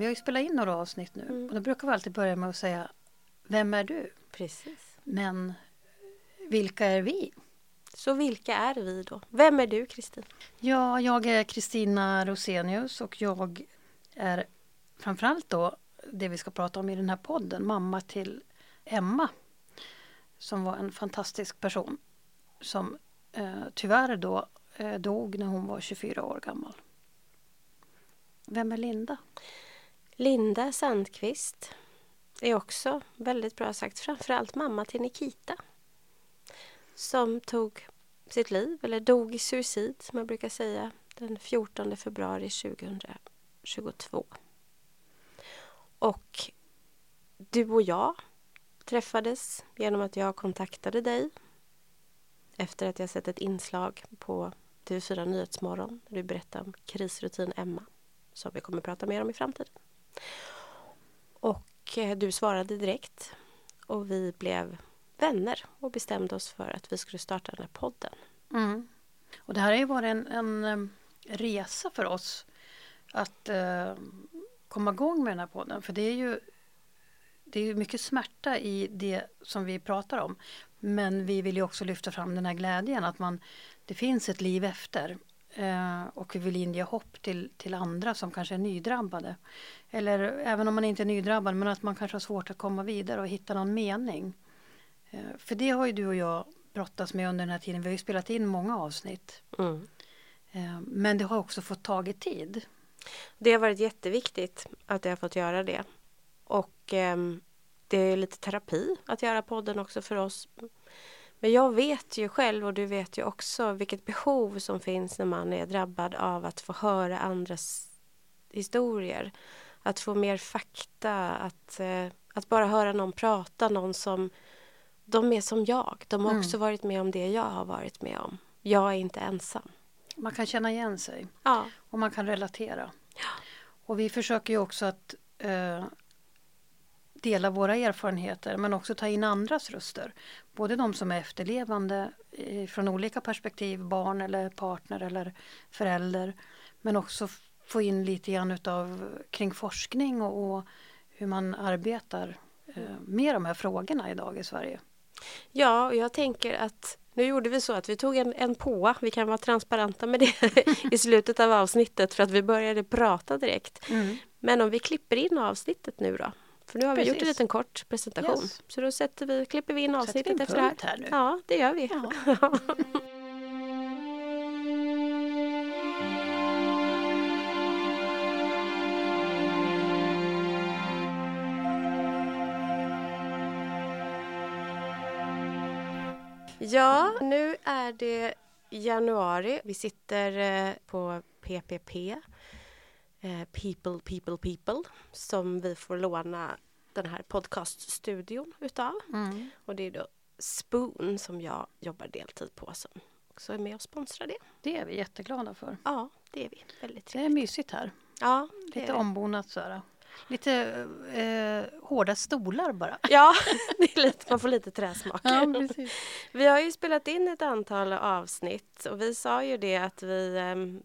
Vi har ju spelat in några avsnitt nu Mm. och då brukar vi alltid börja med att säga Vem är du? Precis. Men vilka är vi? Så vilka är vi då? Vem är du Kristin? Ja, jag är Kristina Rosenius och jag är framförallt då det vi ska prata om i den här podden, mamma till Emma som var en fantastisk person som eh, tyvärr då eh, dog när hon var 24 år gammal. Vem är Linda? Linda Sandqvist är också väldigt bra sagt, framförallt mamma till Nikita som tog sitt liv, eller dog i suicid som jag brukar säga, den 14 februari 2022. Och du och jag träffades genom att jag kontaktade dig efter att jag sett ett inslag på TV4 Nyhetsmorgon där du berättade om krisrutin Emma som vi kommer att prata mer om i framtiden. Och eh, du svarade direkt och vi blev vänner och bestämde oss för att vi skulle starta den här podden. Mm. Och det här har ju varit en, en eh, resa för oss att eh, komma igång med den här podden. För det är ju det är mycket smärta i det som vi pratar om. Men vi vill ju också lyfta fram den här glädjen att man, det finns ett liv efter. Eh, och vi vill inge hopp till, till andra som kanske är nydrabbade. Eller även om man inte är nydrabbad men att man kanske har svårt att komma vidare och hitta någon mening. Eh, för det har ju du och jag brottats med under den här tiden. Vi har ju spelat in många avsnitt. Mm. Eh, men det har också fått tagit tid. Det har varit jätteviktigt att jag har fått göra det. Och ehm, det är lite terapi att göra podden också för oss. Men jag vet ju själv och du vet ju också vilket behov som finns när man är drabbad av att få höra andras historier. Att få mer fakta, att, eh, att bara höra någon prata, någon som de är som jag. De har Mm. också varit med om det jag har varit med om. Jag är inte ensam. Man kan känna igen sig Ja, och man kan relatera. Och vi försöker ju också att eh, dela våra erfarenheter men också ta in andras röster. Både de som är efterlevande eh, från olika perspektiv, barn eller partner eller förälder. Men också få in lite grann utav kring forskning och, och hur man arbetar eh, med de här frågorna idag i Sverige. Ja, och jag tänker att nu gjorde vi så att vi tog en, en påa, vi kan vara transparenta med det i slutet av avsnittet för att vi började prata direkt. Men om vi klipper in avsnittet nu då? För nu har vi gjort en Precis. liten kort presentation. Yes. Så då sätter vi, klipper vi in vi avsnittet en efter det här. här nu? Ja, det gör vi. Ja. Ja, nu är det januari. Vi sitter eh, på PPP, eh, People, People, People, som vi får låna den här podcaststudion utav. Mm. Och det är då Spoon som jag jobbar deltid på som också är med och sponsrar det. Det är vi jätteglada för. Ja, det är vi. Väldigt Det trevligt. är mysigt här. Ja, det Lite det. ombonat så här. Lite eh, hårda stolar bara. Ja, det är lite, man får lite träsmak. precis. Vi har ju spelat in ett antal avsnitt och vi sa ju det att vi, ehm,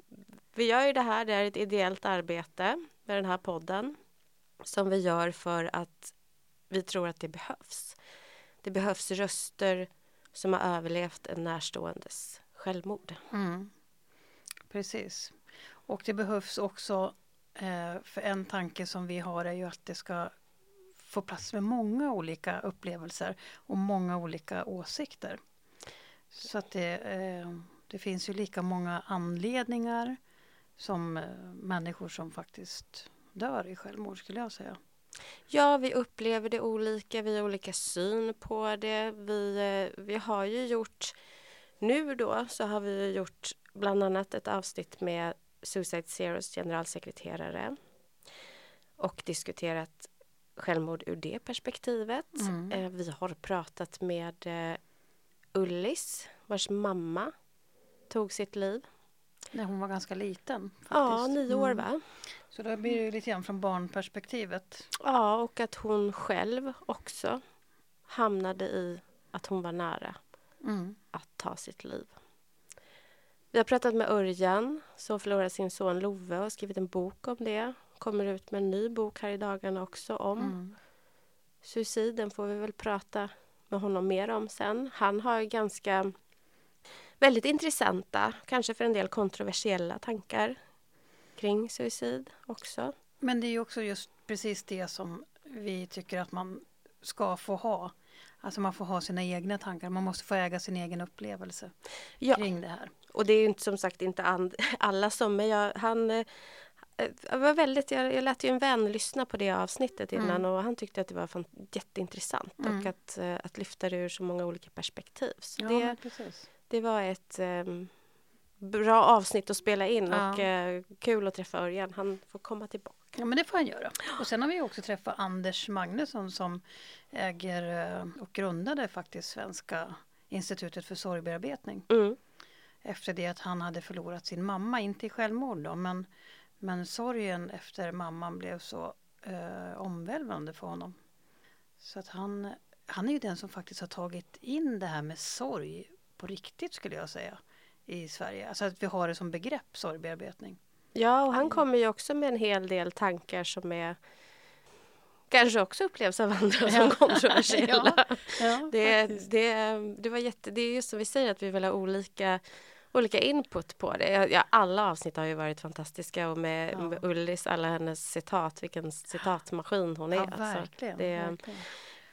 vi gör ju det här, det är ett ideellt arbete med den här podden som vi gör för att vi tror att det behövs. Det behövs röster som har överlevt en närståendes självmord. Mm. Precis. Och det behövs också, eh, för en tanke som vi har är ju att det ska få plats med många olika upplevelser och många olika åsikter. Så att det, eh, det finns ju lika många anledningar som eh, människor som faktiskt dör i självmord skulle jag säga. Ja, vi upplever det olika, vi har olika syn på det. Vi, eh, vi har ju gjort, nu då så har vi gjort bland annat ett avsnitt med Suicide Zeros generalsekreterare och diskuterat självmord ur det perspektivet. Mm. Eh, Vi har pratat med Ullis vars mamma tog sitt liv. När hon var ganska liten. Faktiskt. Ja, nio år Mm. va? Så då blir det ju lite grann från barnperspektivet. Ja, och att hon själv också hamnade i att hon var nära Mm. att ta sitt liv. Vi har pratat med Örjan som förlorade sin son Love och skrivit en bok om det. kommer ut med en ny bok här i dagarna också om Mm. suicid. Den får vi väl prata med honom mer om sen. Han har ju ganska väldigt intressanta, kanske för en del kontroversiella tankar kring suicid också. Men det är ju också just precis det som vi tycker att man ska få ha. Alltså man får ha sina egna tankar, man måste få äga sin egen upplevelse Ja. kring det här. Och det är ju inte som sagt inte and, alla som, men jag, han eh, jag var väldigt, jag, jag lät ju en vän lyssna på det avsnittet innan Mm. och han tyckte att det var fan, jätteintressant Mm. och att, eh, att lyfta det ur så många olika perspektiv. Så Ja, det, precis. Det var ett ehm, bra avsnitt att spela in Ja. och eh, kul att träffa Örjan. Han får komma tillbaka. Ja, men det får han göra. Och sen har vi också träffat Anders Magnusson som äger eh, och grundade faktiskt Svenska institutet för sorgbearbetning. Mm. Efter det att han hade förlorat sin mamma, inte i självmord då, men, men sorgen efter mamman blev så eh, omvälvande för honom. Så att han, han är ju den som faktiskt har tagit in det här med sorg på riktigt skulle jag säga i Sverige. Alltså att vi har det som begrepp, sorgbearbetning. Ja, och Mm. han kommer ju också med en hel del tankar som är kanske också upplevs av andra som kontroversiella. Ja, ja, Det, det, det var jätte, det är just som vi säger att vi vill ha olika, olika input på det. Ja, alla avsnitt har ju varit fantastiska och med, Ja. med Ullis alla hennes citat, vilken citatmaskin hon är. Ja, alltså. verkligen. det- verkligen.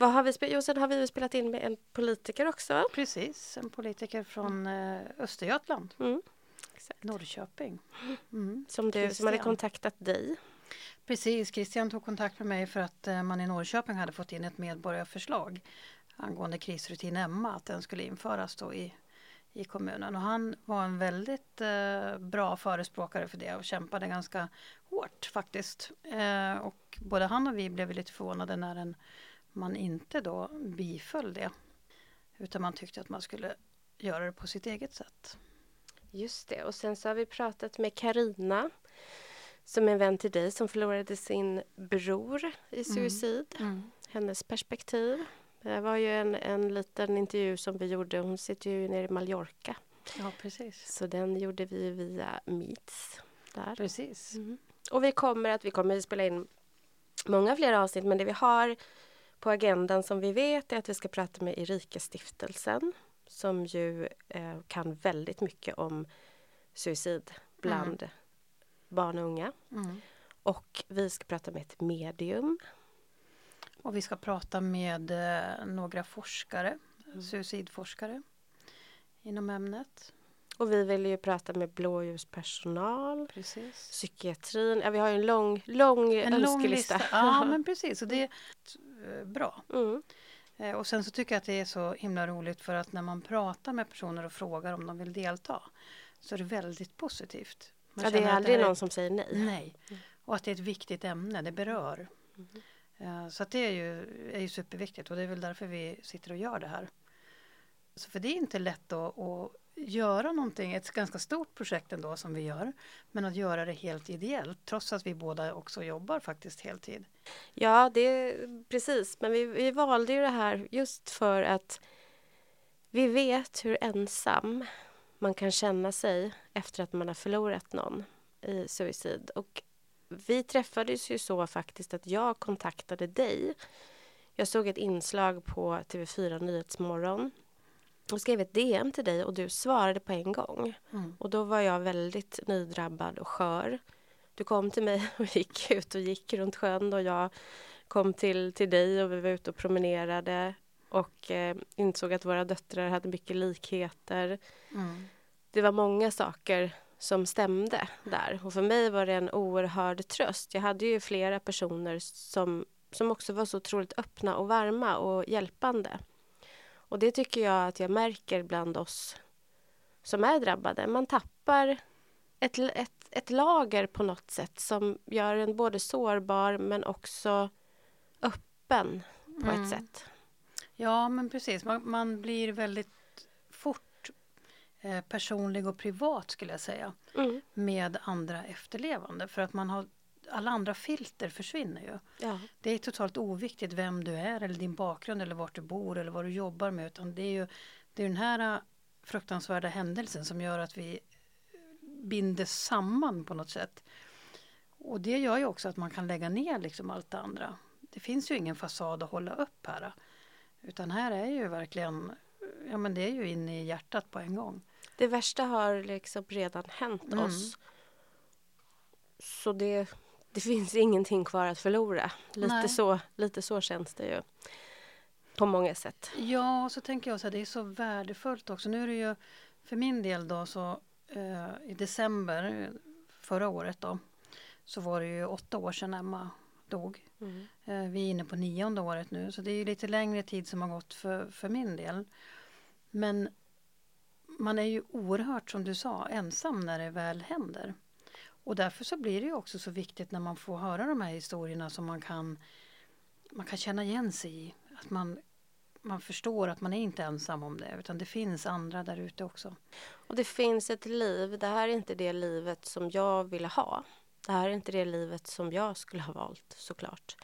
Vad har vi spelat? Jo, sen har vi spelat in med en politiker också. Precis, en politiker från eh, Östergötland, Mm. Exakt. Norrköping. Mm. Som, du, som hade Christian. kontaktat dig. Precis, Christian tog kontakt med mig för att eh, man i Norrköping hade fått in ett medborgarförslag angående krisrutin Emma, att den skulle införas då i, i kommunen. Och han var en väldigt eh, bra förespråkare för det och kämpade ganska hårt faktiskt. Eh, och både han och vi blev lite förvånade när en, man inte då biföll det. Utan man tyckte att man skulle göra det på sitt eget sätt. Just det. Och sen så har vi pratat med Karina som är en vän till dig som förlorade sin bror i suicid. Hennes perspektiv. Det var ju en, en liten intervju som vi gjorde. Hon sitter ju nere i Mallorca. Ja, precis. Så den gjorde vi via Meets. Där. Precis. Mm. Och vi kommer att vi kommer att spela in många fler avsnitt men det vi har på agendan som vi vet är att vi ska prata med Erika-stiftelsen som ju eh, kan väldigt mycket om suicid bland barn och unga. Mm. Och vi ska prata med ett medium. Och vi ska prata med eh, några forskare, suicidforskare inom ämnet. Och vi vill ju prata med blåljuspersonal, Precis. psykiatrin. Ja, vi har ju en lång, lång En lång önskelista. lista. Ja, men precis. Och det är bra. mm. Eh, Och sen så tycker jag att det är så himla roligt för att när man pratar med personer och frågar om de vill delta så är det väldigt positivt. Man ja, det är aldrig här någon som säger nej. Nej. Och att det är ett viktigt ämne, det berör. Eh, Så att det är ju, är ju superviktigt och det är väl därför vi sitter och gör det här. Så för det är inte lätt att, att göra någonting, ett ganska stort projekt ändå som vi gör. Men att göra det helt ideellt trots att vi båda också jobbar faktiskt heltid. Ja, det är precis. Men vi, vi valde ju det här just för att vi vet hur ensam man kan känna sig efter att man har förlorat någon i suicid. Och vi träffades ju så faktiskt att jag kontaktade dig. Jag såg ett inslag på TV4 Nyhetsmorgon och skrev ett DM till dig och du svarade på en gång. Mm. Och då var jag väldigt nydrabbad och skör. Du kom till mig och gick ut och gick runt sjön och jag kom till, till dig och vi var ute och promenerade och eh, insåg att våra döttrar hade mycket likheter. Mm. Det var många saker som stämde där och för mig var det en oerhörd tröst. Jag hade ju flera personer som, som också var så otroligt öppna och varma och hjälpande. Och det tycker jag att jag märker bland oss som är drabbade. Man tappar ett, ett, ett lager på något sätt som gör en både sårbar men också öppen på Mm. ett sätt. Ja, men precis. Man, man blir väldigt fort eh, personlig och privat skulle jag säga. Mm. med andra efterlevande för att man har alla andra filter försvinner ju. Ja. Det är totalt oviktigt vem du är eller din bakgrund eller vart du bor eller vad du jobbar med utan det är ju det är den här äh, fruktansvärda händelsen som gör att vi binder samman på något sätt. Och det gör ju också att man kan lägga ner liksom allt det andra. Det finns ju ingen fasad att hålla upp här. Utan här är ju verkligen, ja men det är ju inne i hjärtat på en gång. Det värsta har liksom redan hänt mm. oss. Så det, det finns ingenting kvar att förlora. Lite så, lite så känns det ju. På många sätt. Ja, och så tänker jag så här, det är så värdefullt också. Nu är det ju för min del då så eh, i december förra året då så var det ju åtta år sedan Emma dog. Mm. Eh, vi är inne på nionde året nu så det är lite längre tid som har gått för, för min del. Men man är ju oerhört, som du sa, ensam när det väl händer. Och därför så blir det ju också så viktigt när man får höra de här historierna som man kan, man kan känna igen sig i. Att man, man förstår att man är inte ensam om det utan det finns andra där ute också. Och det finns ett liv, det här är inte det livet som jag ville ha. Det här är inte det livet som jag skulle ha valt såklart.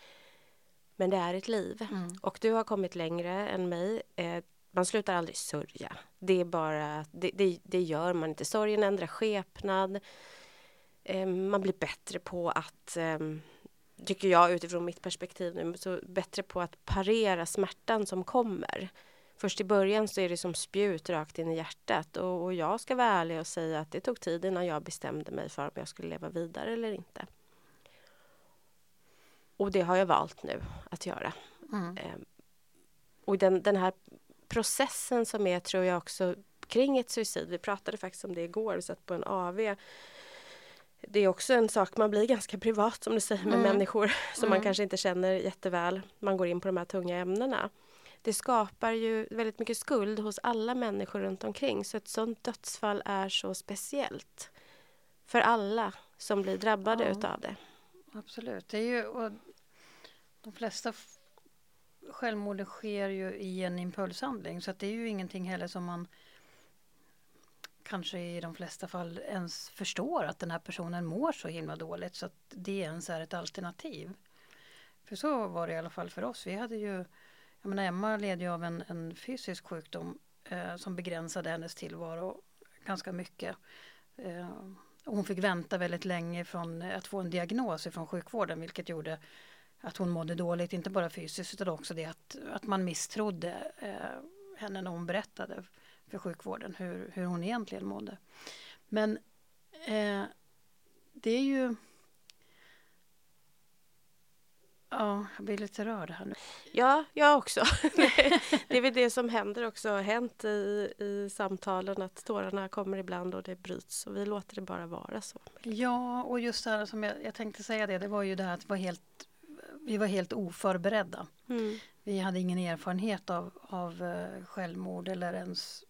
Men det är ett liv. Mm. Och du har kommit längre än mig. Eh, man slutar aldrig sörja. Det är bara, det, det, det gör man inte. Sorgen ändrar skepnad. Eh, man blir bättre på att, eh, tycker jag utifrån mitt perspektiv nu, så bättre på att parera smärtan som kommer. Först i början så är det som spjut rakt in i hjärtat och, och jag ska vara ärlig och säga att det tog tid innan jag bestämde mig för om jag skulle leva vidare eller inte. Och det har jag valt nu att göra. Mm. Eh, och den, den här processen som är, tror jag också, kring ett suicid. Vi pratade faktiskt om det igår, vi satt på en AV. Det är också en sak, man blir ganska privat som du säger med mm. människor som mm. man kanske inte känner jätteväl. Man går in på de här tunga ämnena. Det skapar ju väldigt mycket skuld hos alla människor runt omkring. Så ett sånt dödsfall är så speciellt. För alla som blir drabbade ja, utav det. Absolut. Det är ju, och de flesta självmorden sker ju i en impulshandling så att det är ju ingenting heller som man kanske i de flesta fall ens förstår att den här personen mår så himla dåligt så att det ens är ett alternativ. För så var det i alla fall för oss. Vi hade ju, jag menar Emma led ju av en, en fysisk sjukdom eh, som begränsade hennes tillvaro ganska mycket. Eh, hon fick vänta väldigt länge från att få en diagnos från sjukvården vilket gjorde att hon mådde dåligt, inte bara fysiskt utan också det att, att man misstrodde eh, henne när hon berättade för sjukvården hur, hur hon egentligen mådde. Men eh, det är ju... Ja, jag blir lite rörd här nu. Ja, jag också. det är väl det som händer också, har hänt i, i samtalen att tårarna kommer ibland och det bryts och vi låter det bara vara så. Ja, och just det här som jag, jag tänkte säga det, det var ju det här att det var helt vi var helt oförberedda. Mm. Vi hade ingen erfarenhet av, av uh, självmord eller ens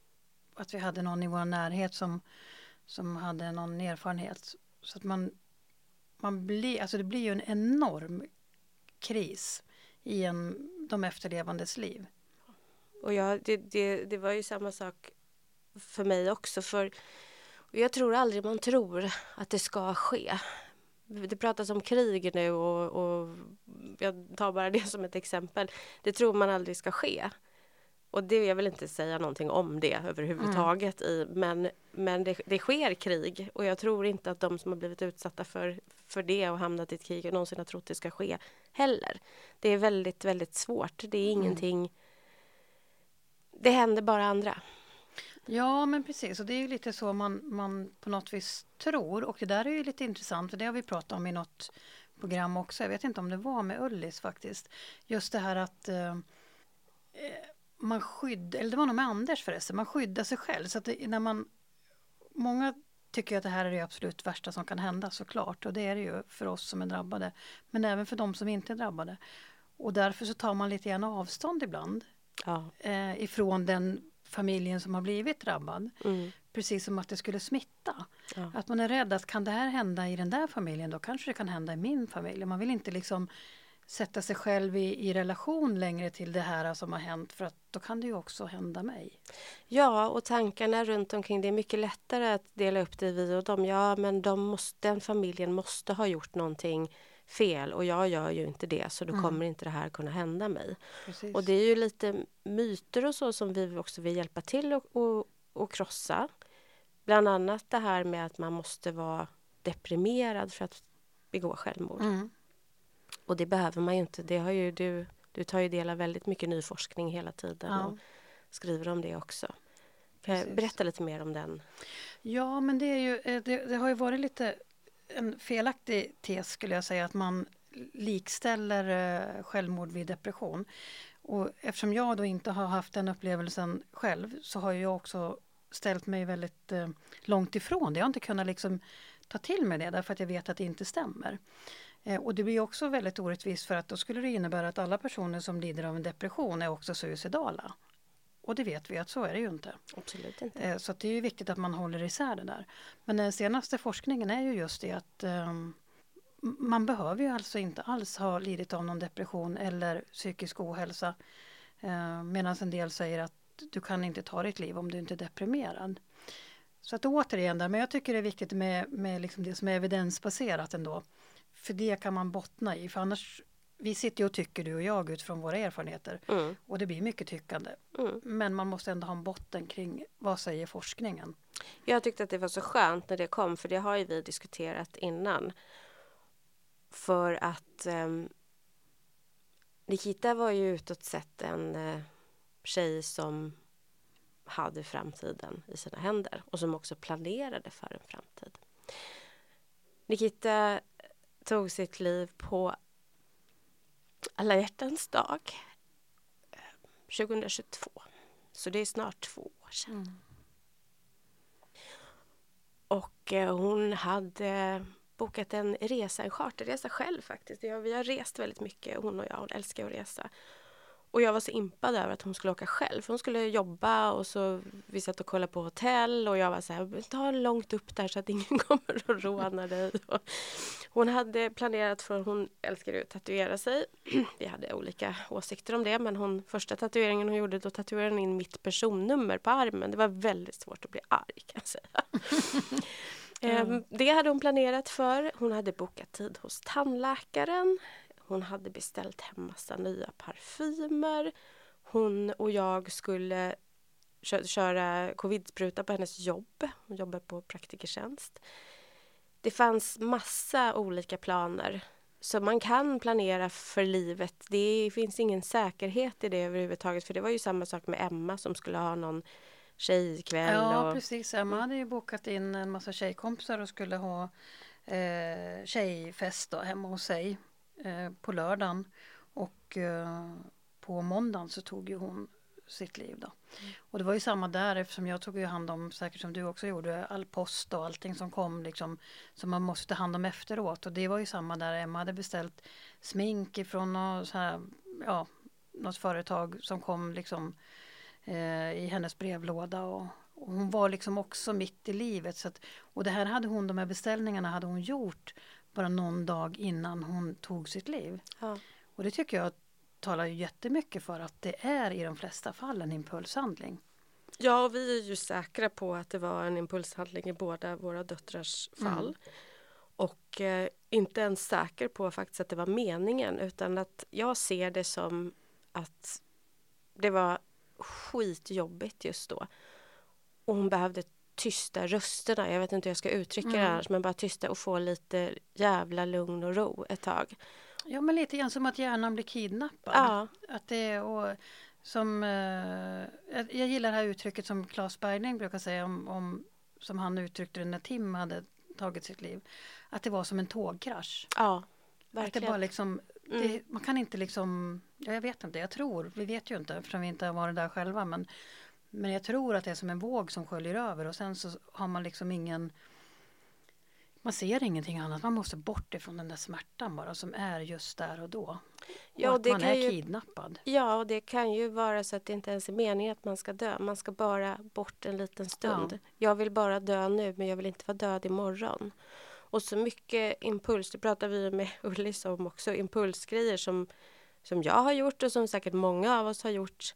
att vi hade någon i vår närhet som, som hade någon erfarenhet. Så att man, man blir, alltså det blir ju en enorm kris i en, de efterlevandes liv. Och ja, det, det, det var ju samma sak för mig också. För jag tror aldrig man tror att det ska ske. Det pratas om krig nu och, och, jag tar bara det som ett exempel. Det tror man aldrig ska ske. Och det, jag vill inte säga någonting om det överhuvudtaget mm. i, men, men det, det, sker krig och jag tror inte att de som har blivit utsatta för, för det och hamnat i ett krig någonsin har trott det ska ske heller. Det är väldigt, väldigt svårt. Det är mm. ingenting... Det händer bara andra. Ja, men precis. Och det är ju lite så man, man på något vis tror. Och det där är ju lite intressant, för det har vi pratat om i något program också. Jag vet inte om det var med Ullis faktiskt. Just det här att eh man skyddar, eller det var nog med Anders förresten, man skyddar sig själv. Så att det, när man, många tycker att det här är det absolut värsta som kan hända såklart. Och det är det ju för oss som är drabbade. Men även för de som inte är drabbade. Och därför så tar man lite grann avstånd ibland. Ja. Eh, ifrån den familjen som har blivit drabbad. Mm. Precis som att det skulle smitta. Ja. Att man är rädd att kan det här hända i den där familjen då kanske det kan hända i min familj. Man vill inte liksom sätta sig själv i, i relation längre till det här som har hänt för att då kan det ju också hända mig. Ja, och tankarna runt omkring det är mycket lättare att dela upp det i vi och dem. Ja, men de måste, den familjen måste ha gjort någonting fel och jag gör ju inte det så då mm. kommer inte det här kunna hända mig. Precis. Och det är ju lite myter och så som vi också vill hjälpa till och, och, och krossa. Bland annat det här med att man måste vara deprimerad för att begå självmord. Mm. Och det behöver man ju inte. Det har ju du, du tar ju del av väldigt mycket ny forskning hela tiden Ja. och skriver om det också. Precis. berätta lite mer om den? Ja, men det, är ju, eh, det, det har ju varit lite en felaktig tes skulle jag säga att man likställer eh, självmord vid depression. Och eftersom jag då inte har haft den upplevelsen själv så har jag också ställt mig väldigt eh, långt ifrån det. Jag har inte kunnat liksom ta till mig det därför att jag vet att det inte stämmer. Eh, och det blir också väldigt orättvist för att då skulle det innebära att alla personer som lider av en depression är också suicidala. Och det vet vi att så är det ju inte. Absolut inte. Eh, Så det är ju viktigt att man håller isär det där. Men den senaste forskningen är ju just det att ehm, man behöver ju alltså inte alls ha lidit av någon depression eller psykisk ohälsa. Eh, Medan en del säger att du kan inte ta ditt liv om du inte är deprimerad. Så att återigen, där, men jag tycker det är viktigt med, med liksom det som är evidensbaserat ändå. För det kan man bottna i, för annars vi sitter ju och tycker du och jag utifrån våra erfarenheter Mm. och det blir mycket tyckande. Mm. Men man måste ändå ha en botten kring vad säger forskningen. Jag tyckte att det var så skönt när det kom för det har ju vi diskuterat innan. För att um, Nikita var ju utåt sett en uh, tjej som hade framtiden i sina händer och som också planerade för en framtid. Nikita tog sitt liv på alla hjärtans dag eh, 2022. Så det är snart två år sedan. Och eh, hon hade bokat en resa, en charterresa själv faktiskt. Ja, Vi har rest väldigt mycket, hon och jag. Hon älskar att resa. Och jag var så impad över att hon skulle åka själv. För hon skulle jobba och så vi satt och kollade på hotell och jag var så här, ta långt upp där så att ingen kommer och rånar dig. Och hon hade planerat för hon älskar ju att tatuera sig. Vi hade olika åsikter om det men hon, första tatueringen hon gjorde då tatuerade hon in mitt personnummer på armen. Det var väldigt svårt att bli arg kan jag säga. Ehm, Det hade hon planerat för. Hon hade bokat tid hos tandläkaren. Hon hade beställt hem massa nya parfymer. Hon och jag skulle kö- köra covidspruta på hennes jobb. Hon jobbar på praktikertjänst. Det fanns massa olika planer. Så man kan planera för livet. Det finns ingen säkerhet i det överhuvudtaget. För det var ju samma sak med Emma som skulle ha någon tjejkväll. Ja, och... precis. Emma hade ju bokat in en massa tjejkompisar och skulle ha eh, tjejfest då, hemma hos sig eh, på lördagen. Och eh, på måndagen så tog ju hon sitt liv då. Och det var ju samma där eftersom jag tog ju hand om, säkert som du också gjorde, all post och allting som kom liksom som man måste ta hand om efteråt. Och det var ju samma där Emma hade beställt smink ifrån något, så här, ja, något företag som kom liksom eh, i hennes brevlåda. Och, och hon var liksom också mitt i livet. Så att, och det här hade hon, de här beställningarna hade hon gjort bara någon dag innan hon tog sitt liv. Ja. Och det tycker jag talar jättemycket för att det är i de flesta fall en impulshandling. Ja, och vi är ju säkra på att det var en impulshandling i båda våra döttrars fall. Och eh, inte ens säker på faktiskt att det var meningen utan att jag ser det som att det var skitjobbigt just då. Och hon behövde tysta rösterna. Jag vet inte hur jag ska uttrycka det Mm. annars men bara tysta och få lite jävla lugn och ro ett tag. Ja men lite grann som att hjärnan blir kidnappad. Ja, Att det, och som, eh, jag gillar det här uttrycket som Claes Bergling brukar säga om, om som han uttryckte det när Tim hade tagit sitt liv. Att det var som en tågkrasch. ja Att det verkligen. bara liksom, Mm. det, man kan inte liksom, ja, jag vet inte, jag tror, vi vet ju inte eftersom vi inte har varit där själva men, men jag tror att det är som en våg som sköljer över och sen så har man liksom ingen man ser ingenting annat, man måste bort ifrån den där smärtan bara som är just där och då. Och Ja, att det man är ju- kidnappad. Ja, och det kan ju vara så att det inte ens är meningen att man ska dö. Man ska bara bort en liten stund. Ja. Jag vill bara dö nu, men jag vill inte vara död imorgon. Och så mycket impuls, det pratar vi med Ullis om också, impulsgrejer som, som jag har gjort och som säkert många av oss har gjort.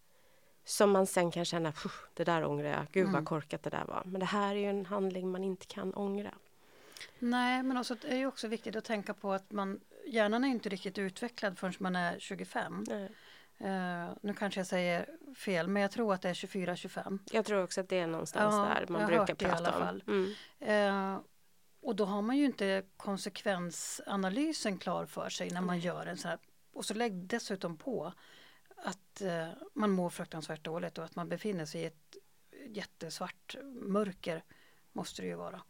Som man sen kan känna, "Puh, det där ångrar jag, gud vad Mm. korkat det där var. Men det här är ju en handling man inte kan ångra. Nej, men också, det är ju också viktigt att tänka på att man, hjärnan är inte riktigt utvecklad förrän man är 25. Nej. Eh, nu kanske jag säger fel, men jag tror att det är 24-25. Jag tror också att det är någonstans Ja, där man brukar prata alla om. fall. Mm. Eh, Och då har man ju inte konsekvensanalysen klar för sig när man gör en sån här. Och så lägg dessutom på att eh, man mår fruktansvärt dåligt och att man befinner sig i ett jättesvart mörker måste det ju vara,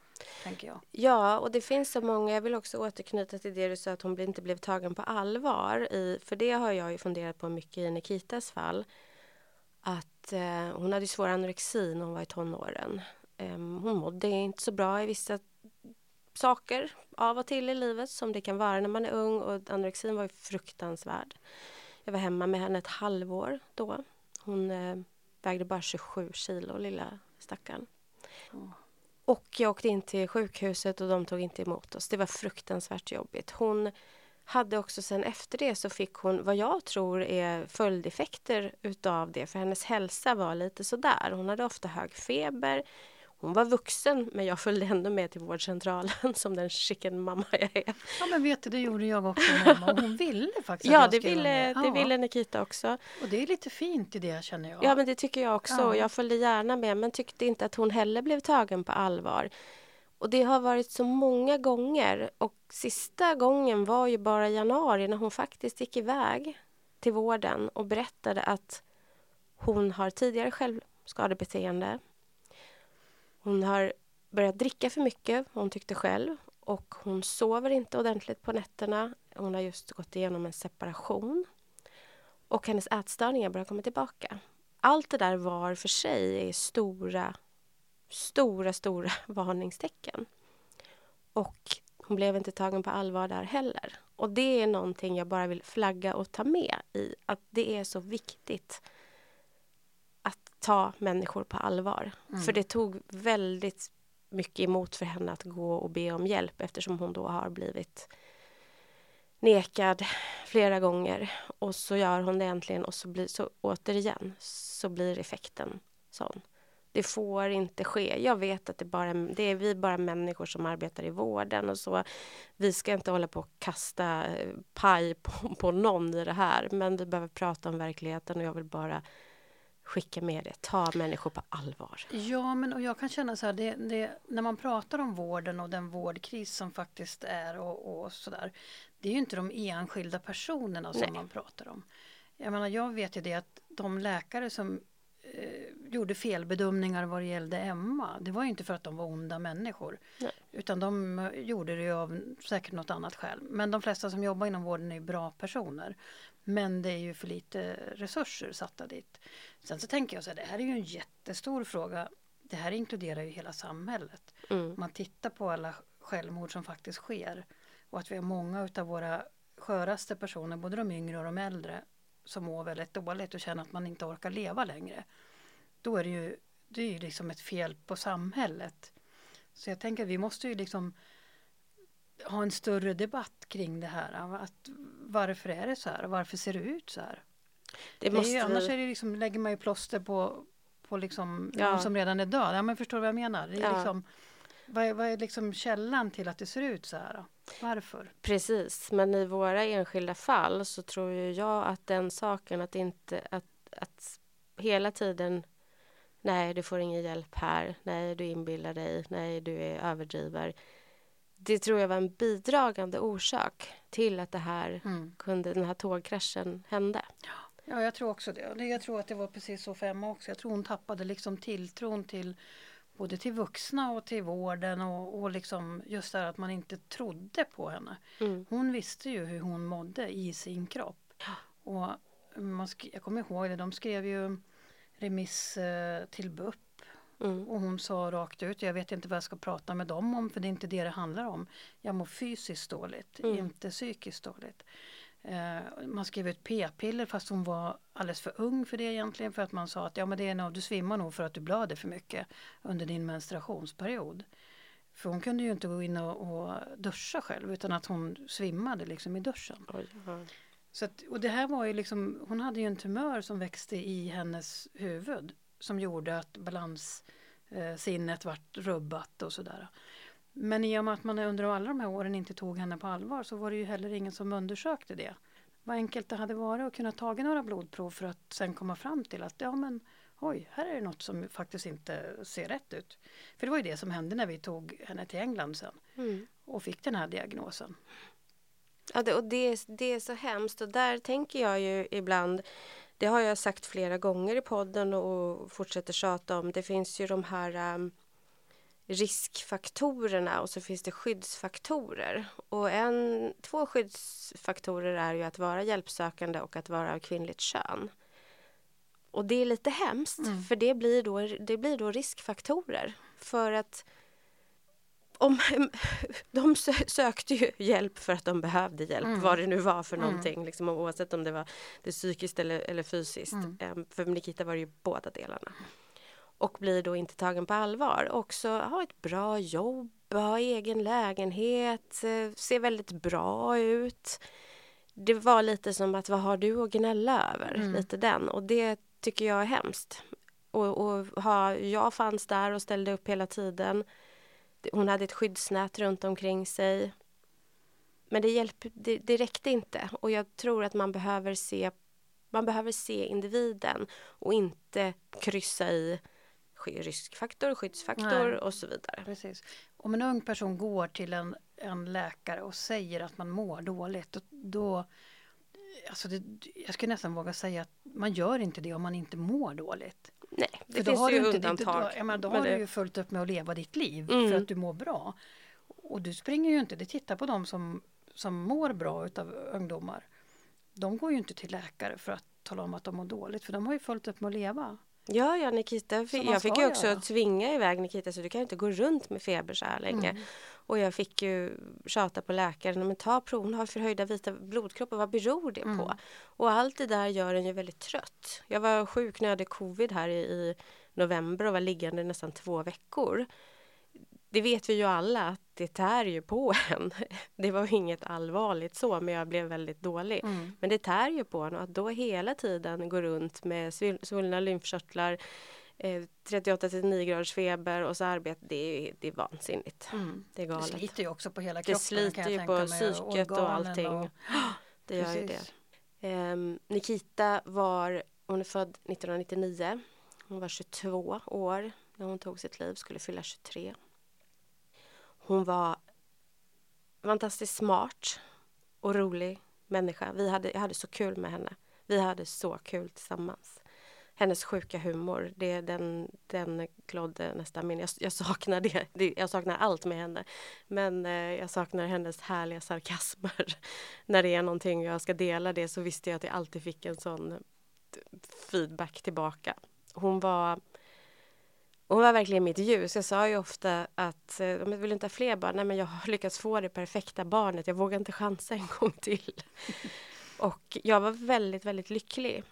tänker jag. Ja, och det finns så många. Jag vill också återknyta till det du sa att hon inte blev tagen på allvar. I, för det har jag ju funderat på mycket i Nikitas fall. Att eh, hon hade svår anorexi när hon var i tonåren. Eh, hon mådde inte så bra i vissa saker av och till i livet som det kan vara när man är ung och anorexin var ju fruktansvärd. Jag var hemma med henne ett halvår då. Hon eh, vägde bara 27 kilo, lilla stackaren. Mm. Och jag åkte in till sjukhuset och de tog inte emot oss. Det var fruktansvärt jobbigt. Hon hade också sen efter det så fick hon vad jag tror är följdeffekter utav det. För hennes hälsa var lite sådär. Hon hade ofta hög feber. Hon var vuxen men jag följde ändå med till vårdcentralen som den chicken mamma jag är. Ja men vet du, det gjorde jag också mamma. Hon ville faktiskt Ja, det ville, det ville Nikita också. Och det är lite fint i det känner jag. Ja men det tycker jag också. Ja. Jag följde gärna med men tyckte inte att hon heller blev tagen på allvar. Och det har varit så många gånger och sista gången var ju bara i januari när hon faktiskt gick iväg till vården och berättade att hon har tidigare självskadebeteende hon har börjat dricka för mycket, hon tyckte själv. Och hon sover inte ordentligt på nätterna. Hon har just gått igenom en separation. Och hennes ätstörningar börjar komma tillbaka. Allt det där var för sig är stora, stora, stora varningstecken. Och hon blev inte tagen på allvar där heller. Och det är någonting jag bara vill flagga och ta med i. Att det är så viktigt ta människor på allvar. Mm. För det tog väldigt mycket emot för henne att gå och be om hjälp eftersom hon då har blivit nekad flera gånger. Och så gör hon det äntligen och så blir så återigen så blir effekten sån. Det får inte ske. Jag vet att det, bara, det är vi bara människor som arbetar i vården och så. Vi ska inte hålla på och kasta eh, paj på, på någon i det här. Men vi behöver prata om verkligheten och jag vill bara skicka med det. Ta människor på allvar. Ja, men och jag kan känna så här, det, det, när man pratar om vården och den vårdkris som faktiskt är och, och där. Det är ju inte de enskilda personerna som Nej. man pratar om. Jag menar, jag vet ju det att de läkare som eh, gjorde felbedömningar vad det gällde Emma. Det var ju inte för att de var onda människor. Nej. Utan de eh, gjorde det av säkert något annat skäl. Men de flesta som jobbar inom vården är bra personer. Men det är ju för lite resurser satta dit. Sen så tänker jag så här, det här är ju en jättestor fråga. Det här inkluderar ju hela samhället. Mm. Man tittar på alla självmord som faktiskt sker. Och att vi har många utav våra sköraste personer, både de yngre och de äldre, som mår väldigt dåligt och känner att man inte orkar leva längre. Då är det ju, det är ju liksom ett fel på samhället. Så jag tänker att vi måste ju liksom ha en större debatt kring det här. Att varför är det så här? Varför ser det ut så här? Det måste det är ju, annars är det liksom, lägger man ju plåster på, på liksom ja. någon som redan är död. Ja, men förstår du vad jag menar? Det är ja. liksom, vad, är, vad är liksom källan till att det ser ut så här? Varför? Precis, men i våra enskilda fall så tror jag att den saken att inte att, att hela tiden Nej, du får ingen hjälp här. Nej, du inbillar dig. Nej, du är överdriver det tror jag var en bidragande orsak till att det här mm. kunde, den här tågkraschen hände. Ja, jag tror också det. Jag tror att det var precis så för Emma också. Jag tror hon tappade liksom tilltron till både till vuxna och till vården och, och liksom just det att man inte trodde på henne. Mm. Hon visste ju hur hon mådde i sin kropp. Och man jag kommer ihåg det, de skrev ju remiss eh, till BUP Mm. Och hon sa rakt ut, jag vet inte vad jag ska prata med dem om för det är inte det det handlar om. Jag mår fysiskt dåligt, mm. inte psykiskt dåligt. Eh, man skrev ut p-piller fast hon var alldeles för ung för det egentligen för att man sa att ja men det är nog, du svimmar nog för att du blöder för mycket under din menstruationsperiod. För hon kunde ju inte gå in och, och duscha själv utan att hon svimmade liksom i duschen. Oj, Så att, och det här var ju liksom, hon hade ju en tumör som växte i hennes huvud som gjorde att balanssinnet vart rubbat och sådär. Men i och med att man under alla de här åren inte tog henne på allvar så var det ju heller ingen som undersökte det. Vad enkelt det hade varit att kunna ta några blodprov för att sen komma fram till att ja men oj, här är det något som faktiskt inte ser rätt ut. För det var ju det som hände när vi tog henne till England sen Mm. och fick den här diagnosen. Ja, det, och det, det är så hemskt och där tänker jag ju ibland det har jag sagt flera gånger i podden och fortsätter tjata om. Det finns ju de här um, riskfaktorerna och så finns det skyddsfaktorer. Och en, två skyddsfaktorer är ju att vara hjälpsökande och att vara av kvinnligt kön. Och det är lite hemskt Mm. för det blir, då, det blir då riskfaktorer. För att om, de sö- sökte ju hjälp för att de behövde hjälp, Mm. vad det nu var för Mm. någonting. Liksom, oavsett om det var det psykiskt eller, eller fysiskt. Mm. Ehm, För Nikita var det ju båda delarna. Och blir då inte tagen på allvar. Också ha ett bra jobb, ha egen lägenhet, eh, se väldigt bra ut. Det var lite som att vad har du att gnälla över? Mm. Lite den. Och det tycker jag är hemskt. Och, och ha, jag fanns där och ställde upp hela tiden. Hon hade ett skyddsnät runt omkring sig. Men det, hjälp, det, det räckte inte. Och jag tror att man behöver se man behöver se individen och inte kryssa i riskfaktor, skyddsfaktor Nej. och så vidare. Precis. Om en ung person går till en, en läkare och säger att man mår dåligt, då, då alltså det, jag skulle nästan våga säga att man gör inte det om man inte mår dåligt. Nej, det För då finns har ju du inte, undantag. Då, jag menar, då har det- du ju fullt upp med att leva ditt liv Mm. för att du mår bra. Och du springer ju inte, du tittar på dem som, som mår bra utav ungdomar. De går ju inte till läkare för att tala om att de mår dåligt för de har ju fullt upp med att leva. Ja, ja, Nikita. Jag fick ju också göra. tvinga iväg Nikita så du kan inte gå runt med feber så här länge. Mm. Och jag fick ju tjata på läkaren. Men ta prov, hon har förhöjda vita blodkroppar. Vad beror det Mm. på? Och allt det där gör en ju väldigt trött. Jag var sjuk när jag hade covid här i, i november och var liggande nästan två veckor. Det vet vi ju alla det tär ju på en. Det var inget allvarligt så men jag blev väldigt dålig. Mm. Men det tär ju på en och att då hela tiden gå runt med svull- svullna lymfkörtlar, eh, 38-39 graders feber och så arbete, det är, det är vansinnigt. Mm. Det är Det galet. sliter ju också på hela Det kroppen. sliter kan jag ju på psyket och allting. och- Det gör ju det. Precis. Ehm, Nikita var, hon är född 1999. Hon var 22 år när hon tog sitt liv, skulle fylla 23. Hon var fantastiskt smart och rolig människa. Vi hade, jag hade så kul med henne. Vi hade så kul tillsammans. Hennes sjuka humor, det, den, den glodde nästan min. Jag, jag saknar det. det. Jag saknar allt med henne. Men eh, jag saknar hennes härliga sarkasmer. När det är någonting och jag ska dela det så visste jag att jag alltid fick en sån feedback tillbaka. Hon var hon var verkligen mitt ljus. Jag sa ju ofta att eh, jag vill inte ha fler barn. Nej, men jag har lyckats få det perfekta barnet. Jag vågar inte chansa en gång till. Och jag var väldigt, väldigt lycklig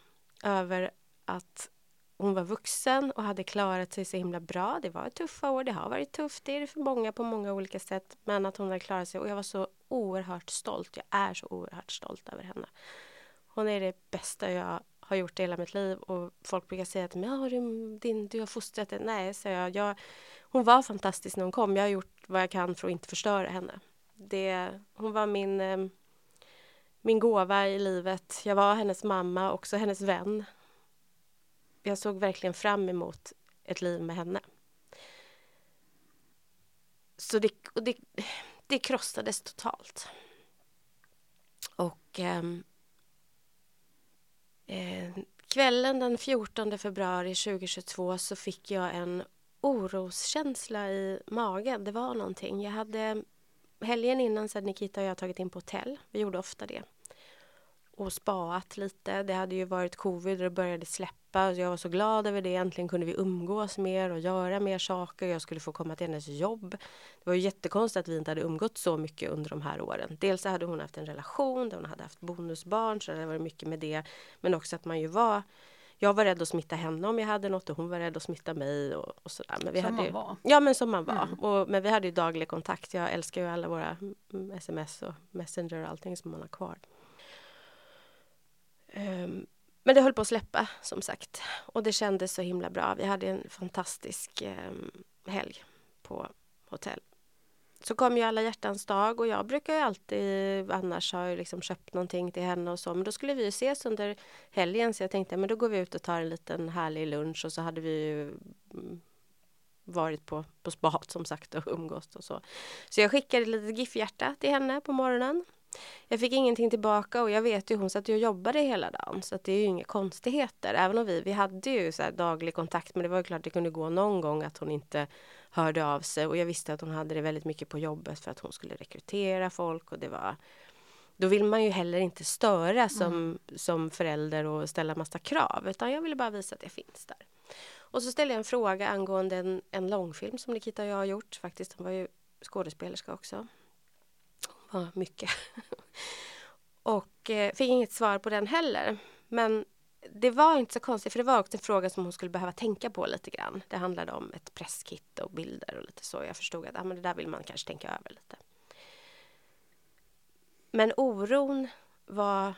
över att hon var vuxen och hade klarat sig så himla bra. Det var tuffa år, det har varit tufft, det är det för många på många olika sätt. Men att hon hade klarat sig och jag var så oerhört stolt. Jag är så oerhört stolt över henne. Hon är det bästa jag har gjort det hela mitt liv och folk brukar säga att ja, du, din, du har fostrat henne. Nej, så jag, jag. Hon var fantastisk när hon kom. Jag har gjort vad jag kan för att inte förstöra henne. Det, hon var min, ehm, min gåva i livet. Jag var hennes mamma, också hennes vän. Jag såg verkligen fram emot ett liv med henne. Så det, och det, det krossades totalt. Och ehm, eh, kvällen den 14 februari 2022 så fick jag en oroskänsla i magen. Det var någonting. Jag hade helgen innan så hade Nikita och jag tagit in på hotell. Vi gjorde ofta det. Och spaat lite. Det hade ju varit covid och det började släppa. Och jag var så glad över det. Äntligen kunde vi umgås mer och göra mer saker. Jag skulle få komma till hennes jobb. Det var ju jättekonstigt att vi inte hade umgått så mycket under de här åren. Dels så hade hon haft en relation där hon hade haft bonusbarn så det varit mycket med det. Men också att man ju var jag var rädd att smitta henne om jag hade något och hon var rädd att smitta mig och, och sådär. Men vi Som hade man ju, var. Ja men som man var. Mm. Och, men vi hade ju daglig kontakt. Jag älskar ju alla våra sms och messenger och allting som man har kvar. Um, men det höll på att släppa som sagt. Och det kändes så himla bra. Vi hade en fantastisk um, helg på hotell. så kom ju alla hjärtans dag och jag brukar ju alltid annars ha liksom köpt någonting till henne och så. Men då skulle vi ju ses under helgen så jag tänkte men då går vi ut och tar en liten härlig lunch och så hade vi ju mm, varit på, på spat som sagt och umgås och så. Så jag skickade ett litet GIF-hjärta till henne på morgonen. Jag fick ingenting tillbaka och jag vet ju hon satt ju och jobbade hela dagen så det är ju inga konstigheter. Även om vi, vi hade ju så daglig kontakt men det var ju klart det kunde gå någon gång att hon inte hörde av sig och jag visste att hon hade det väldigt mycket på jobbet för att hon skulle rekrytera folk och det var då vill man ju heller inte störa som, mm. som förälder och ställa massa krav utan jag ville bara visa att jag finns där. Och så ställde jag en fråga angående en, en långfilm som Nikita och jag har gjort faktiskt. Hon var ju skådespelerska också. Var mycket. och eh, fick inget svar på den heller. Men det var inte så konstigt för det var också en fråga som hon skulle behöva tänka på lite grann. Det handlade om ett presskit och bilder och lite så. Jag förstod att ah, men det där vill man kanske tänka över lite. Men oron var,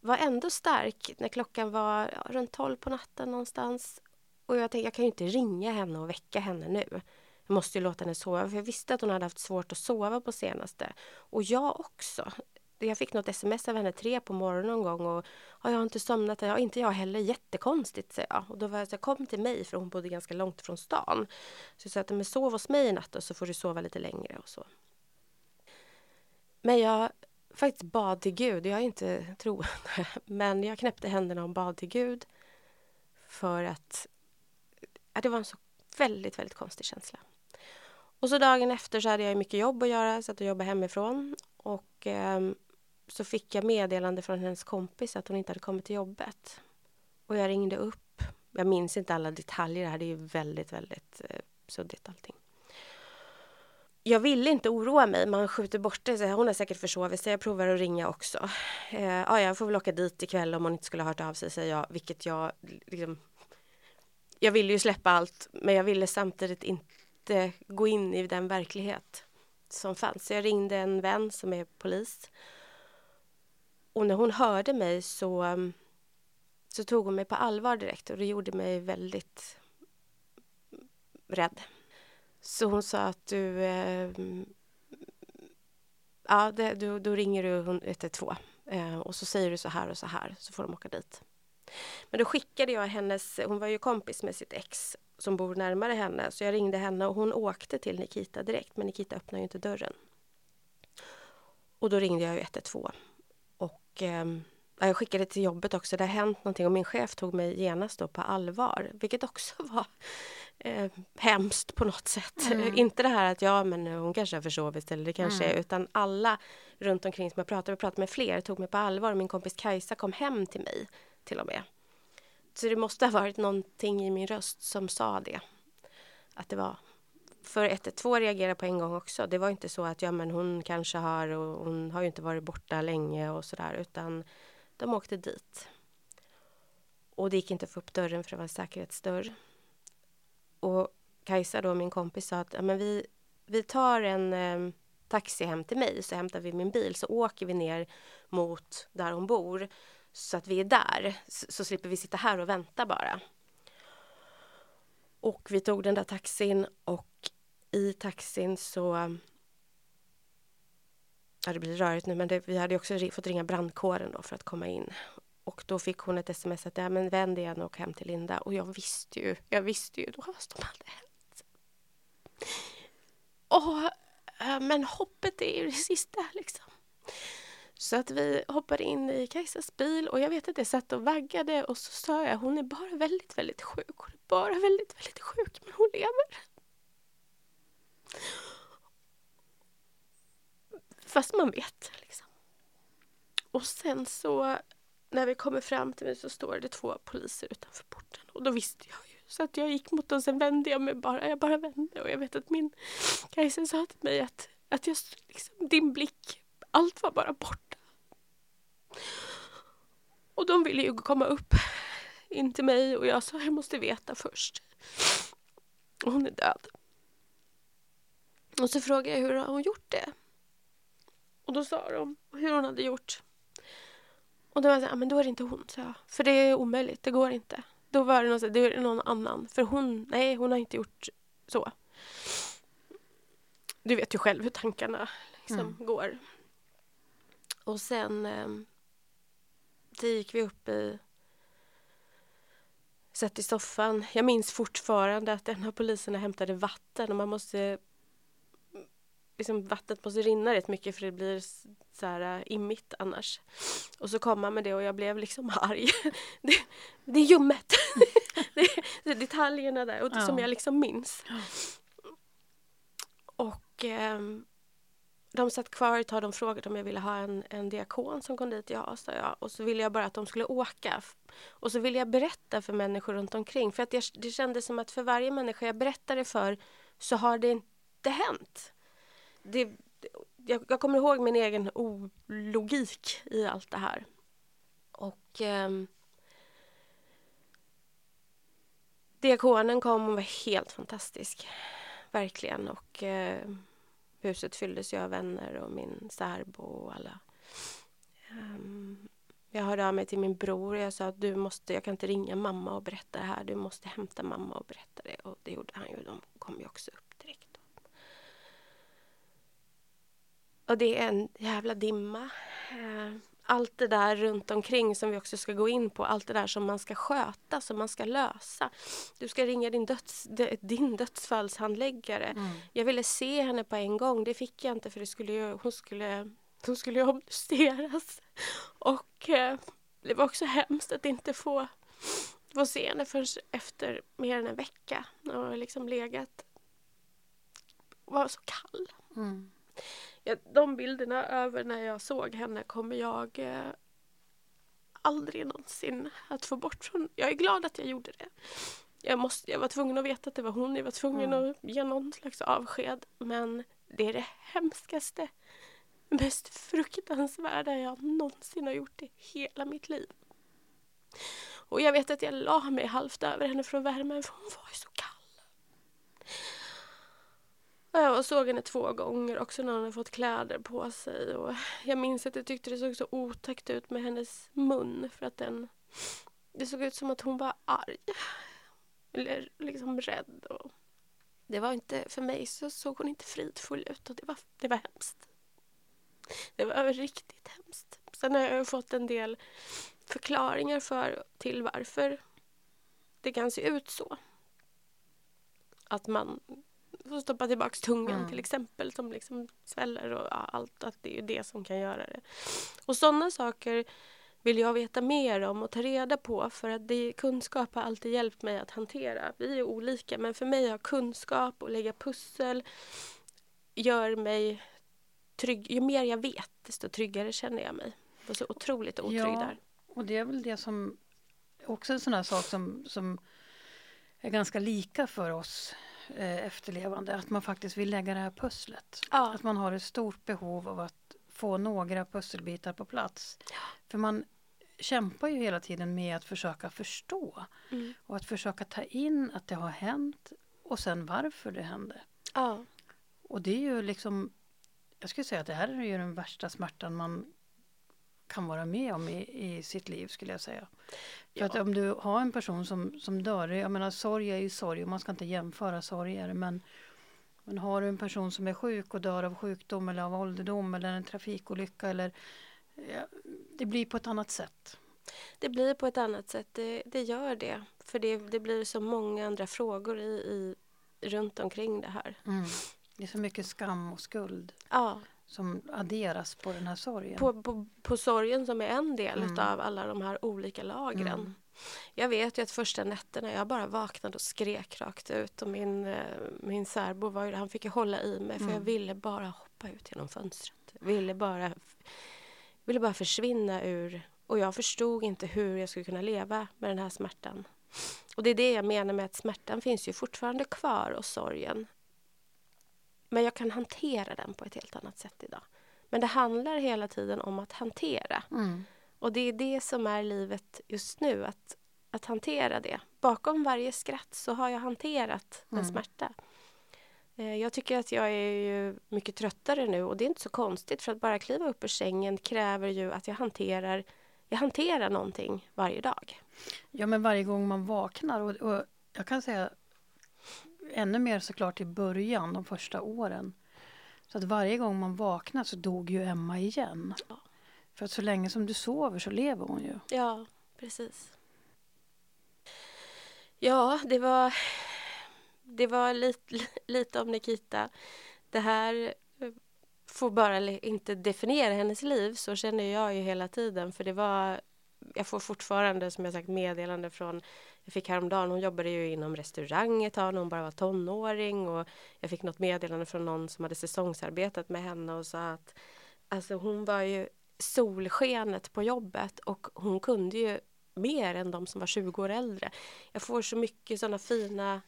var ändå stark när klockan var ja, runt 12 på natten någonstans. Och jag tänkte, jag kan ju inte ringa henne och väcka henne nu. Jag måste ju låta henne sova, för jag visste att hon hade haft svårt att sova på senaste. Och jag också jag fick något sms av henne tre på morgonen någon gång och jag har inte somnat. Ja, inte jag heller. Jättekonstigt, säger jag. Och då var jag så här, kom till mig för hon bodde ganska långt från stan. Så jag sa att men sov hos mig i natt och så får du sova lite längre och så. Men jag faktiskt bad till Gud. Jag är inte troende, men jag knäppte händerna och bad till Gud för att ja, det var en så väldigt, väldigt konstig känsla. Och så dagen efter så hade jag mycket jobb att göra, så att jag jobbade hemifrån. Och eh, så fick jag meddelande från hennes kompis att hon inte hade kommit till jobbet. Och jag ringde upp. Jag minns inte alla detaljer, det här är ju väldigt, väldigt eh, suddigt allting. Jag ville inte oroa mig, man skjuter bort det. Så hon har säkert försovit sig, jag provar att ringa också. Eh, ja, jag får väl åka dit ikväll om hon inte skulle ha hört av sig, säger jag. Vilket jag liksom... Jag ville ju släppa allt, men jag ville samtidigt inte gå in i den verklighet som fanns. Så jag ringde en vän som är polis och när hon hörde mig så, så tog hon mig på allvar direkt och det gjorde mig väldigt rädd. Så hon sa att du... Eh, ja, det, du, då ringer du 112 eh, och så säger du så här och så här så får de åka dit. Men då skickade jag hennes... Hon var ju kompis med sitt ex som bor närmare henne så jag ringde henne och hon åkte till Nikita direkt men Nikita öppnade ju inte dörren. Och då ringde jag ju 112 eh, jag skickade till jobbet också. Det har hänt någonting och min chef tog mig genast då på allvar. Vilket också var eh, hemskt på något sätt. Mm. Inte det här att ja men hon kanske har försovit eller det kanske mm. är. Utan alla runt omkring som jag pratade med, pratade med fler, tog mig på allvar. Min kompis Kajsa kom hem till mig till och med. Så det måste ha varit någonting i min röst som sa det. Att det var för 112 reagerade på en gång också. Det var inte så att ja, men hon kanske har och hon har ju inte varit borta länge och sådär utan de åkte dit. Och det gick inte att få upp dörren för det var en säkerhetsdörr. Och Kajsa då, min kompis, sa att ja, men vi, vi tar en eh, taxi hem till mig så hämtar vi min bil så åker vi ner mot där hon bor så att vi är där så, slipper vi sitta här och vänta bara. Och vi tog den där taxin och i taxin så... Ja, det blir rörigt nu, men det, vi hade också fått ringa brandkåren då för att komma in. Och då fick hon ett sms att ja, men vänd igen och åk hem till Linda. Och jag visste ju, jag visste ju då vad som hade hänt. Och, men hoppet är ju det sista liksom. Så att vi hoppade in i Kajsas bil och jag vet att jag satt och vaggade och så sa jag hon är bara väldigt, väldigt sjuk. Hon är bara väldigt, väldigt sjuk men hon lever. Fast man vet liksom. Och sen så när vi kommer fram till mig så står det två poliser utanför porten och då visste jag ju. Så att jag gick mot dem, sen vände jag mig bara, jag bara vände och jag vet att min Kajsa sa till mig att, att jag, liksom, din blick, allt var bara borta. Och de ville ju komma upp in till mig och jag sa jag måste veta först. Och hon är död. Och så frågade jag hur har hon gjort det? Och då sa de hur hon hade gjort. Och då var jag så här, men då är det inte hon, sa jag. För det är omöjligt, det går inte. Då var det någon, det är någon annan. För hon, nej hon har inte gjort så. du vet ju själv hur tankarna liksom mm. går. Och sen så gick vi upp i satt i soffan. Jag minns fortfarande att en av poliserna hämtade vatten och man måste liksom vattnet måste rinna rätt mycket för det blir så här äh, immigt annars. Och så kom han med det och jag blev liksom arg. det, det är ljummet! det, det är detaljerna där och det ja. som jag liksom minns. Och eh, de satt kvar ett tag. De frågade om jag ville ha en, en diakon som kom dit. Ja, sa jag. Och så ville jag bara att de skulle åka. Och så ville jag berätta för människor runt omkring. För att jag, det kändes som att för varje människa jag berättade för så har det inte hänt det, jag, jag, kommer ihåg min egen ologik i allt det här. Och eh, Diakonen kom och var helt fantastisk. Verkligen. Och eh, huset fylldes ju av vänner och min särbo och alla. Um, jag hörde av mig till min bror och jag sa att du måste, jag kan inte ringa mamma och berätta det här. Du måste hämta mamma och berätta det. Och det gjorde han ju. De kom ju också upp direkt. Och det är en jävla dimma. Eh, allt det där runt omkring som vi också ska gå in på, allt det där som man ska sköta, som man ska lösa. Du ska ringa din, döds, din dödsfallshandläggare. Mm. Jag ville se henne på en gång, det fick jag inte för det skulle ju, hon skulle hon skulle obduceras. Och eh, det var också hemskt att inte få, få se henne förrän efter mer än en vecka. Och liksom legat var så kall. Mm de bilderna över när jag såg henne kommer jag eh, aldrig någonsin att få bort från. Jag är glad att jag gjorde det. Jag, måste, jag var tvungen att veta att det var hon. Jag var tvungen mm. att ge någon slags avsked. Men det är det hemskaste, mest fruktansvärda jag någonsin har gjort i hela mitt liv. Och jag vet att jag la mig halvt över henne för att värma för hon var ju så kall. Eh, jag såg henne två gånger också när hon hade fått kläder på sig. Och jag minns att jag tyckte det såg så otäckt ut med hennes mun för att den... Det såg ut som att hon var arg. Eller liksom rädd. Och det var inte, för mig så såg hon inte fridfull ut och det var, det var hemskt. Det var riktigt hemskt. Sen har jag fått en del förklaringar för, till varför det kan se ut så. Att man får stoppa tillbaka tungan mm. till exempel som liksom sväller och ja, allt. Att det är det som kan göra det. Och sådana saker vill jag veta mer om och ta reda på för att det, kunskap har alltid hjälpt mig att hantera. Vi är olika men för mig har kunskap och lägga pussel gör mig trygg. Ju mer jag vet desto tryggare känner jag mig. Jag så otroligt otrygg ja, där. Och det är väl det som också en sån här sak som, som är ganska lika för oss eh, efterlevande. Att man faktiskt vill lägga det här pusslet. Ja. Att man har ett stort behov av att få några pusselbitar på plats. Ja. För man kämpar ju hela tiden med att försöka förstå. Mm. Och att försöka ta in att det har hänt och sen varför det hände. Ja. Och det är ju liksom Jag skulle säga att det här är ju den värsta smärtan man kan vara med om i, i sitt liv skulle jag säga. För ja. att om du har en person som, som dör, jag menar sorg är ju sorg och man ska inte jämföra sorger men, men har du en person som är sjuk och dör av sjukdom eller av ålderdom eller en trafikolycka eller ja, det blir på ett annat sätt. Det blir på ett annat sätt, det, det gör det. För det, det blir så många andra frågor i, i, runt omkring det här. Mm. Det är så mycket skam och skuld. Ja som adderas på den här sorgen. På, på, på sorgen som är en del mm. av alla de här olika lagren. Mm. Jag vet ju att första nätterna jag bara vaknade och skrek rakt ut och min, eh, min särbo var ju, han fick ju hålla i mig för mm. jag ville bara hoppa ut genom fönstret. Ville bara, ville bara försvinna ur och jag förstod inte hur jag skulle kunna leva med den här smärtan. Och det är det jag menar med att smärtan finns ju fortfarande kvar och sorgen. Men jag kan hantera den på ett helt annat sätt idag. Men det handlar hela tiden om att hantera. Mm. Och det är det som är livet just nu, att, att hantera det. Bakom varje skratt så har jag hanterat en mm. smärta. Eh, jag tycker att jag är mycket tröttare nu och det är inte så konstigt för att bara kliva upp ur sängen kräver ju att jag hanterar, jag hanterar någonting varje dag. Ja men varje gång man vaknar och, och jag kan säga ännu mer såklart i början, de första åren. Så att varje gång man vaknar så dog ju Emma igen. Ja. För att så länge som du sover så lever hon ju. Ja, precis. Ja, det var, det var lite, lite om Nikita. Det här får bara inte definiera hennes liv, så känner jag ju hela tiden. För det var, jag får fortfarande, som jag sagt, meddelande från jag fick häromdagen, hon jobbade ju inom restaurang ett tag när hon bara var tonåring och jag fick något meddelande från någon som hade säsongsarbetat med henne och sa att alltså hon var ju solskenet på jobbet och hon kunde ju mer än de som var 20 år äldre. Jag får så mycket sådana fina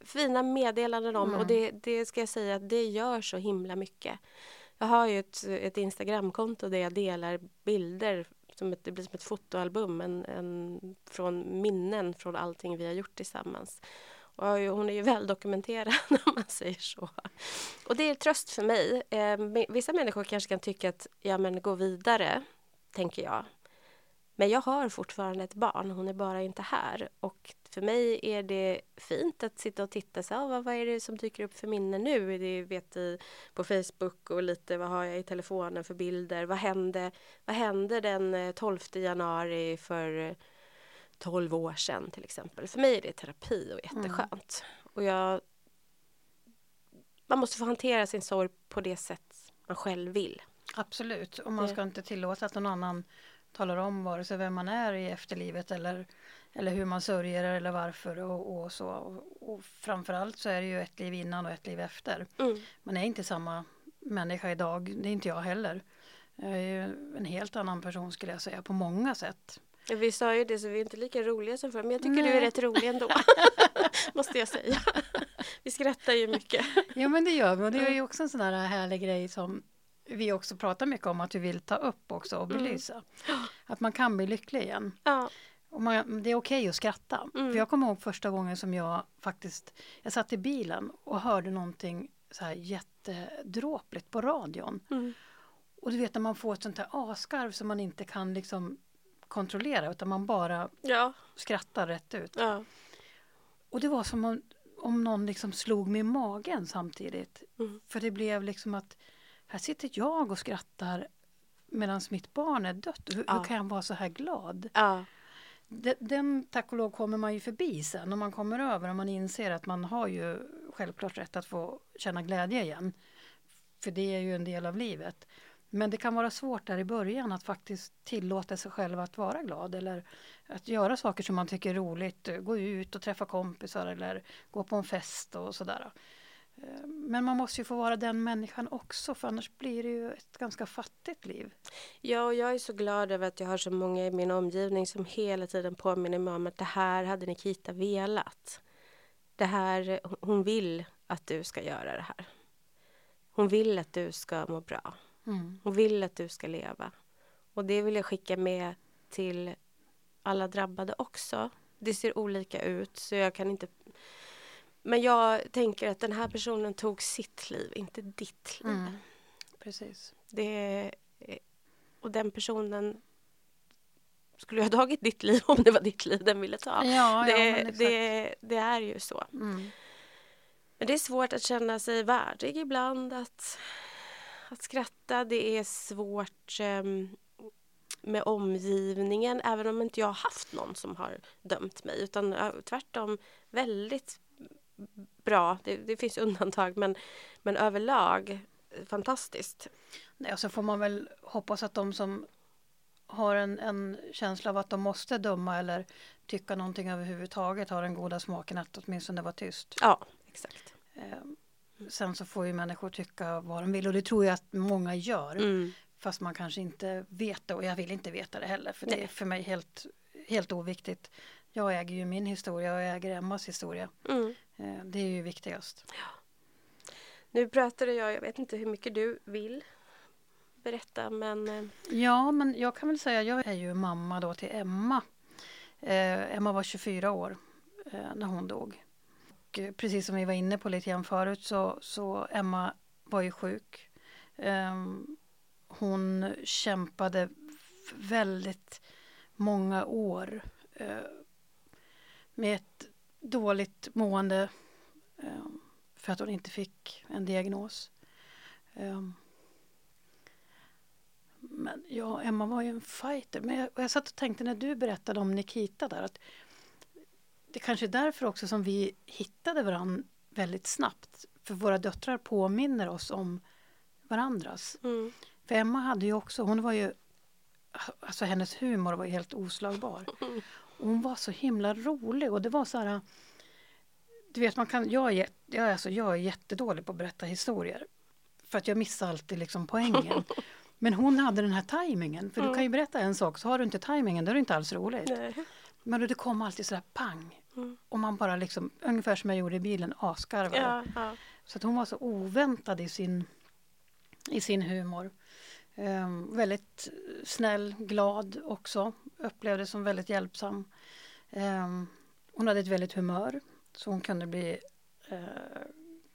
fina meddelanden om mm. och det, det ska jag säga att det gör så himla mycket. Jag har ju ett, ett Instagramkonto där jag delar bilder som ett, det blir som ett fotoalbum en, en, från minnen från allting vi har gjort tillsammans. Och hon är ju väl dokumenterad om man säger så. Och det är tröst för mig. Eh, vissa människor kanske kan tycka att ja men gå vidare, tänker jag. Men jag har fortfarande ett barn, hon är bara inte här. Och för mig är det fint att sitta och titta. Så, ah, vad, vad är det som dyker upp för minnen nu? Det vet i, på Facebook och lite vad har jag i telefonen för bilder? Vad hände, vad hände den 12 eh, januari för 12 år sedan till exempel? För mig är det terapi och jätteskönt. Mm. Och jag, man måste få hantera sin sorg på det sätt man själv vill. Absolut, och man ska inte tillåta att någon annan talar om vare sig vem man är i efterlivet eller, eller hur man sörjer eller varför och, och så. Och, och framförallt så är det ju ett liv innan och ett liv efter. Mm. Man är inte samma människa idag, det är inte jag heller. Jag är ju en helt annan person skulle jag säga på många sätt. Vi sa ju det så vi är inte lika roliga som förr men jag tycker Nej. du är rätt rolig ändå. Måste jag säga. Vi skrattar ju mycket. Ja men det gör vi och det är ju också en sån där härlig grej som vi också pratar mycket om att vi vill ta upp också och mm. belysa. Mm. Att man kan bli lycklig igen. Ja. Och man, det är okej okay att skratta. Mm. För jag kommer ihåg första gången som jag faktiskt, jag satt i bilen och hörde någonting så här jättedråpligt på radion. Mm. Och du vet när man får ett sånt här askarv som man inte kan liksom kontrollera utan man bara ja. skrattar rätt ut. Ja. Och det var som om, om någon liksom slog mig i magen samtidigt. Mm. För det blev liksom att här sitter jag och skrattar medan mitt barn är dött. Hur, ja. hur kan jag vara så här glad? Ja. Den, den, tack och lov kommer man ju förbi sen om man kommer över och man inser att man har ju självklart rätt att få känna glädje igen. För det är ju en del av livet. Men det kan vara svårt där i början att faktiskt tillåta sig själv att vara glad eller att göra saker som man tycker är roligt. Gå ut och träffa kompisar eller gå på en fest och sådär. Eh, men man måste ju få vara den människan också för annars blir det ju ett ganska fattigt liv. Ja, och jag är så glad över att jag har så många i min omgivning som hela tiden påminner mig om att det här hade Nikita velat. Det här, hon vill att du ska göra det här. Hon vill att du ska må bra. Mm. Hon vill att du ska leva. Och det vill jag skicka med till alla drabbade också. Det ser olika ut så jag kan inte men jag tänker att den här personen tog sitt liv, inte ditt liv. Mm. Precis. Det, och den personen skulle ha tagit ditt liv om det var ditt liv den ville ta. Ja, det, ja, det, det, är ju så. Mm. Men det är svårt att känna sig värdig ibland. Att, att skratta, det är svårt um, med omgivningen även om inte jag har haft någon som har dömt mig utan tvärtom väldigt bra. Det, det finns undantag men, men överlag fantastiskt. Nej, och så får man väl hoppas att de som har en, en känsla av att de måste döma eller tycka någonting överhuvudtaget har den goda smaken att åtminstone vara tyst. Ja, exakt. Eh, sen så får ju människor tycka vad de vill och det tror jag att många gör. Mm. Fast man kanske inte vet det och jag vill inte veta det heller för Nej. det är för mig helt, helt oviktigt. Jag äger ju min historia och jag äger Emmas historia. Mm. Eh, det är ju viktigast. Ja. Nu pratade jag, jag vet inte hur mycket du vill berätta men... Eh, ja, men jag kan väl säga, jag är ju mamma då till Emma. Eh, Emma var 24 år eh, när hon dog. Och eh, precis som vi var inne på lite grann förut så, så Emma var ju sjuk. Eh, hon kämpade väldigt många år med ett dåligt mående eh, för att hon inte fick en diagnos. Um, men ja, Emma var ju en fighter. Men jag, jag satt och tänkte när du berättade om Nikita där att det kanske är därför också som vi hittade varandra väldigt snabbt. För våra döttrar påminner oss om varandras. Mm. För Emma hade ju också, hon var ju, alltså hennes humor var helt oslagbar. Mm. Och hon var så himla rolig och det var så här, du vet man kan, jag är, jag, alltså, jag är jättedålig på att berätta historier. För att jag missar alltid liksom poängen. Men hon hade den här tajmingen. För du kan ju berätta en sak, så har du inte tajmingen då är det inte alls roligt. Nej. Men det kom alltid sådär pang. Mm. Och man bara liksom, ungefär som jag gjorde i bilen, asgarvade. Ja, ja. Så att hon var så oväntad i sin, i sin humor. Ehm, väldigt snäll, glad också. Upplevdes som väldigt hjälpsam. Ehm, hon hade ett väldigt humör. Så hon kunde bli eh,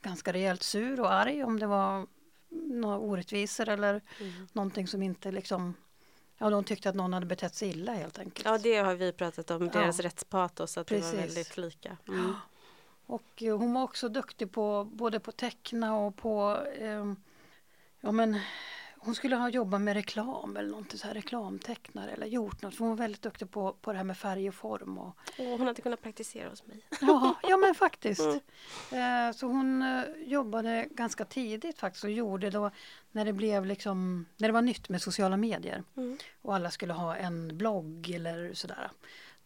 ganska rejält sur och arg om det var några orättvisor eller Mm. någonting som inte liksom... Ja, de tyckte att någon hade betett sig illa helt enkelt. ja, det har vi pratat om, deras Ja. rättspatos, att det var Precis. väldigt lika. Mm. Och eh, hon var också duktig på både på teckna och på eh, ja men hon skulle ha jobbat med reklam eller någonting så här reklamtecknare eller gjort något. För hon var väldigt duktig på, på det här med färg och form. Och, Och hon hade kunnat praktisera hos mig. ja, ja men faktiskt. Eh, så hon eh, jobbade ganska tidigt faktiskt och gjorde då när det blev liksom när det var nytt med sociala medier Mm. och alla skulle ha en blogg eller sådär.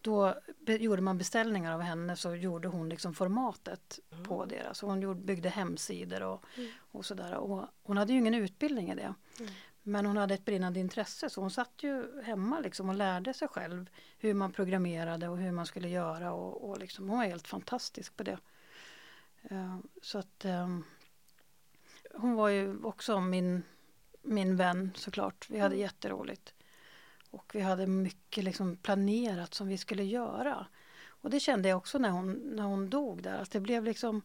Då gjorde man beställningar av henne så gjorde hon liksom formatet på deras. Hon gjorde, byggde hemsidor och, och sådär. Och hon hade ju ingen utbildning i det. Men hon hade ett brinnande intresse så hon satt ju hemma liksom och lärde sig själv hur man programmerade och hur man skulle göra. Och, och liksom, hon var helt fantastisk på det. Eh, så att eh, hon var ju också min, min vän såklart. Vi hade jätteroligt. Och vi hade mycket liksom planerat som vi skulle göra. Och det kände jag också när hon, när hon dog där. Att det blev liksom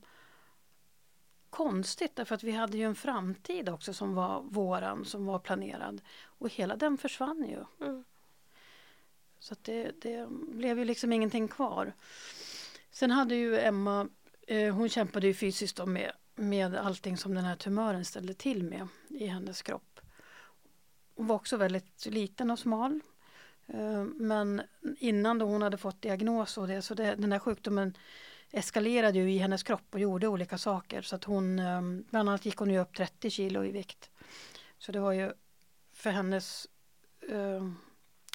konstigt därför att vi hade ju en framtid också som var våran, som var planerad. Och hela den försvann ju. Mm. Så det, det blev ju liksom ingenting kvar. Sen hade ju Emma, eh, hon kämpade ju fysiskt med, med allting som den här tumören ställde till med i hennes kropp. Hon var också väldigt liten och smal. Eh, men innan då hon hade fått diagnos och det, så det, den här sjukdomen eskalerade ju i hennes kropp och gjorde olika saker. Så att hon, eh, bland annat gick hon ju upp 30 kilo i vikt. Så det var ju för hennes eh,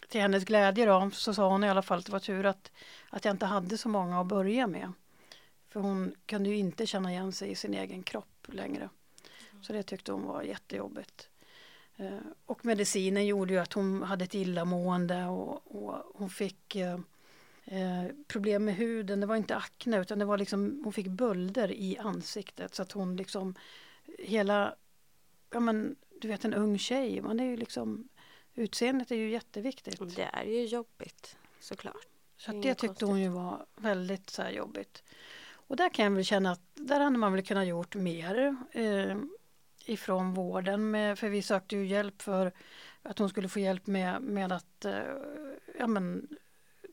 till hennes glädje då, så sa hon i alla fall att det var tur att, att jag inte hade så många att börja med. För hon kunde ju inte känna igen sig i sin egen kropp längre. Så det tyckte hon var jättejobbigt. Eh, och medicinen gjorde ju att hon hade ett illamående och, och hon fick eh, eh, problem med huden. Det var inte akne utan det var liksom, hon fick bölder i ansiktet så att hon liksom hela, ja men du vet en ung tjej, man är ju liksom Utseendet är ju jätteviktigt. Det är ju jobbigt såklart. Så det det tyckte hon ju var väldigt så jobbigt. Och där kan jag väl känna att där hade man väl kunnat gjort mer eh, ifrån vården. Med, för vi sökte ju hjälp för att hon skulle få hjälp med, med att eh, ja, men,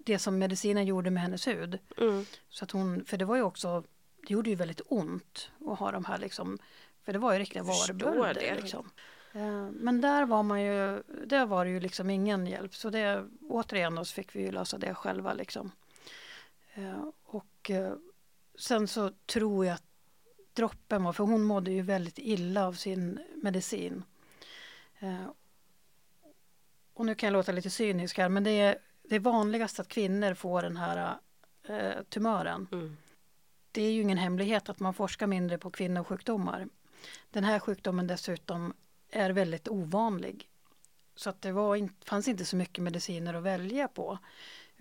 det som medicinen gjorde med hennes hud. Mm. Så att hon, för det var ju också, det gjorde ju väldigt ont att ha de här liksom, för det var ju riktiga varbölder. Liksom. Eh, Men där var man ju, där var det ju liksom ingen hjälp. Så det, återigen då så fick vi ju lösa det själva liksom. Eh, Och sen så tror jag att droppen var, för hon mådde ju väldigt illa av sin medicin. Eh, Och nu kan jag låta lite cynisk här men det är, det är vanligast att kvinnor får den här eh, tumören. Mm. Det är ju ingen hemlighet att man forskar mindre på kvinnosjukdomar. Den här sjukdomen dessutom är väldigt ovanlig. Så att det var in, fanns inte så mycket mediciner att välja på.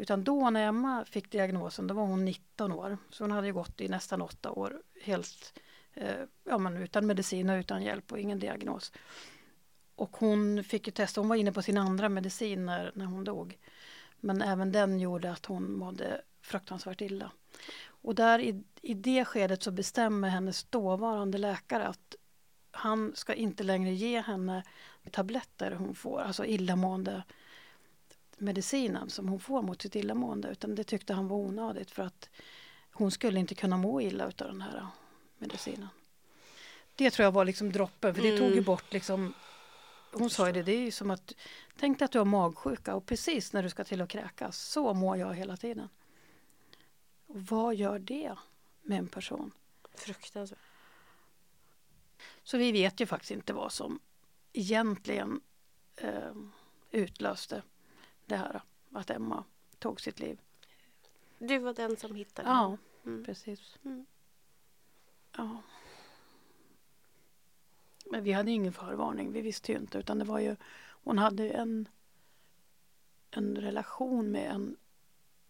Utan då när Emma fick diagnosen, då var hon 19 år. Så hon hade ju gått i nästan åtta år helt eh, ja, men utan medicin och utan hjälp och ingen diagnos. Och hon fick ju testa, hon var inne på sin andra medicin när, när hon dog. Men även den gjorde att hon mådde fruktansvärt illa. Och där i, i det skedet så bestämmer hennes dåvarande läkare att han ska inte längre ge henne tabletter hon får, alltså illamående medicinen som hon får mot sitt illamående utan det tyckte han var onödigt för att hon skulle inte kunna må illa utav den här medicinen. det tror jag var liksom droppen för det tog ju Mm. bort liksom hon sa ju det, det är ju som att tänk dig att du har magsjuka och precis när du ska till att kräkas så mår jag hela tiden. Och vad gör det med en person? Fruktansvärt. Så vi vet ju faktiskt inte vad som egentligen eh, utlöste det här att Emma tog sitt liv. Du var den som hittade Ja. Mm. precis. Mm. Ja. Men vi hade ingen förvarning, vi visste ju inte utan det var ju hon hade en en relation med en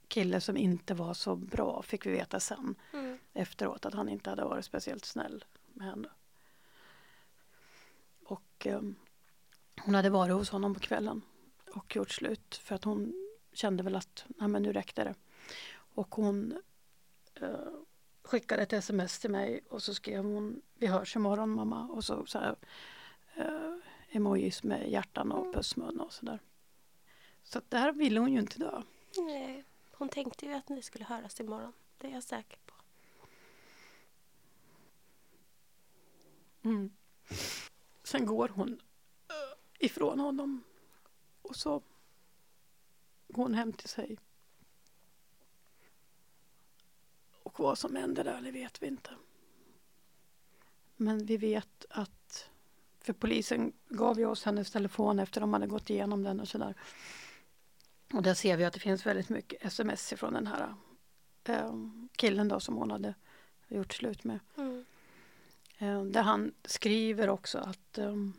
kille som inte var så bra fick vi veta sen Mm. efteråt att han inte hade varit speciellt snäll med henne. Och ehm, hon hade varit hos honom på kvällen och gjort slut för att hon kände väl att Nej, men nu räckte det. Och hon eh, skickade ett sms till mig och så skrev hon Vi hörs imorgon mamma och så, så här, eh, emojis med hjärtan och pussmun och sådär. Så att där ville hon ju inte dö. Nej, hon tänkte ju att ni skulle höras imorgon. Det är jag säker på. Mm. Sen går hon eh, ifrån honom och så går hon hem till sig. Och vad som hände där, det vet vi inte. Men vi vet att, för polisen gav ju oss hennes telefon efter de hade gått igenom den och sådär. Och där ser vi att det finns väldigt mycket sms från den här eh, killen då som hon hade gjort slut med. Mm. Eh, Där han skriver också att um,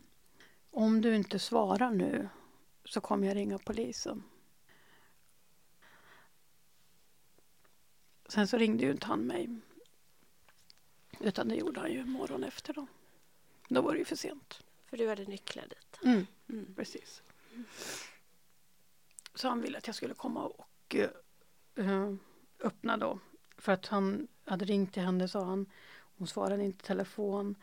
om du inte svarar nu så kommer jag ringa polisen. Sen så ringde ju inte han mig. Utan det gjorde han ju morgon efter då. Då var det ju för sent. För du hade nycklar dit. Mm, Mm. precis. Så han ville att jag skulle komma och eh, öppna då. För att han hade ringt till henne sa han. Hon svarade inte telefon.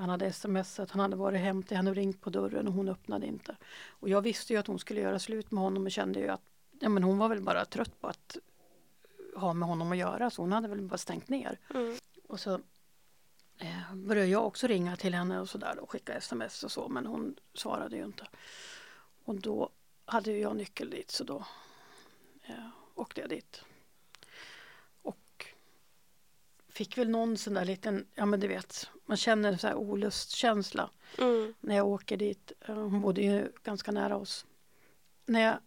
Han hade smsat, han hade varit hem till henne och ringt på dörren och hon öppnade inte. Och jag visste ju att hon skulle göra slut med honom och kände ju att ja, men hon var väl bara trött på att ha med honom att göra så hon hade väl bara stängt ner. Mm. Och så eh, började jag också ringa till henne och sådär och skicka sms och så men hon svarade ju inte. Och då hade jag nyckel dit så då eh, åkte jag dit. Och fick väl någon sån där liten, ja men du vet, man känner en sån här olustkänsla Mm. när jag åker dit. Eh, Hon bodde ju ganska nära oss. När jag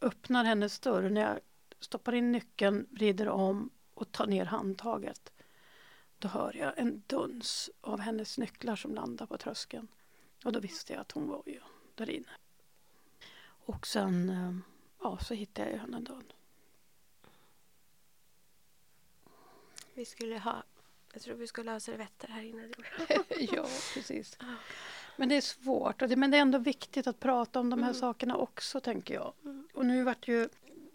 öppnar hennes dörr, när jag stoppar in nyckeln, vrider om och tar ner handtaget. Då hör jag en duns av hennes nycklar som landar på tröskeln. Och då visste jag att hon var ju där inne. Och sen eh, ja, så hittade jag henne död. Vi skulle ha, jag tror vi skulle ha servetter här inne. ja, precis. Men det är svårt. Det, men det är ändå viktigt att prata om de här Mm. sakerna också, tänker jag. Mm. Och nu vart ju...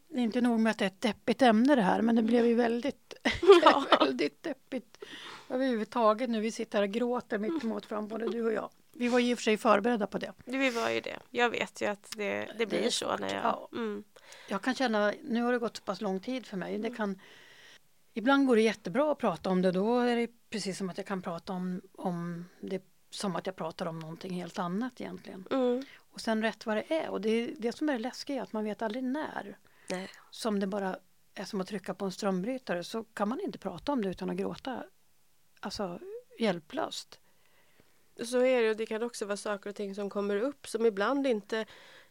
Det är inte nog med att det är ett deppigt ämne det här, men det blev ju väldigt, Ja. väldigt deppigt överhuvudtaget nu. Vi sitter här och gråter mitt emot fram, både du och jag. Vi var ju i och för sig förberedda på det. Vi var ju det. Jag vet ju att det, det blir är så när jag... ja. Mm. Jag kan känna, nu har det gått så pass lång tid för mig. Det kan, ibland går det jättebra att prata om det. Då är det precis som att jag kan prata om, om det som att jag pratar om någonting helt annat egentligen. Mm. Och sen rätt vad det är. Och det är det som är det läskiga, att man vet aldrig när. Nej. Som det bara är som att trycka på en strömbrytare så kan man inte prata om det utan att gråta. Alltså hjälplöst. Så är det och det kan också vara saker och ting som kommer upp som ibland inte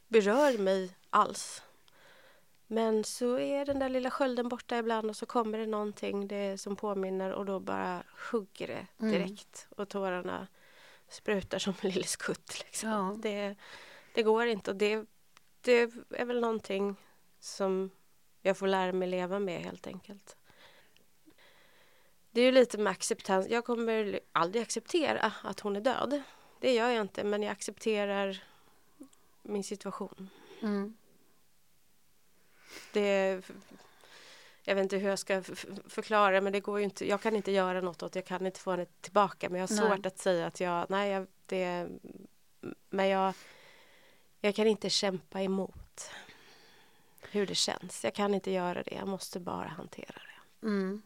berör mig alls. Men så är den där lilla skölden borta ibland och så kommer det någonting det som påminner och då bara hugger det Mm. direkt och tårarna sprutar som en lille skutt. Liksom. Ja. Det, det går inte och det, det är väl någonting som jag får lära mig leva med helt enkelt. Det är ju lite med acceptans. Jag kommer aldrig acceptera att hon är död. Det gör jag inte, men jag accepterar min situation. Mm. Det, jag vet inte hur jag ska förklara, men det går ju inte. Jag kan inte göra något åt Jag kan inte få henne tillbaka, men jag har Nej. svårt att säga att jag... Nej, jag, det, men jag, jag kan inte kämpa emot hur det känns. Jag kan inte göra det. Jag måste bara hantera det. Mm.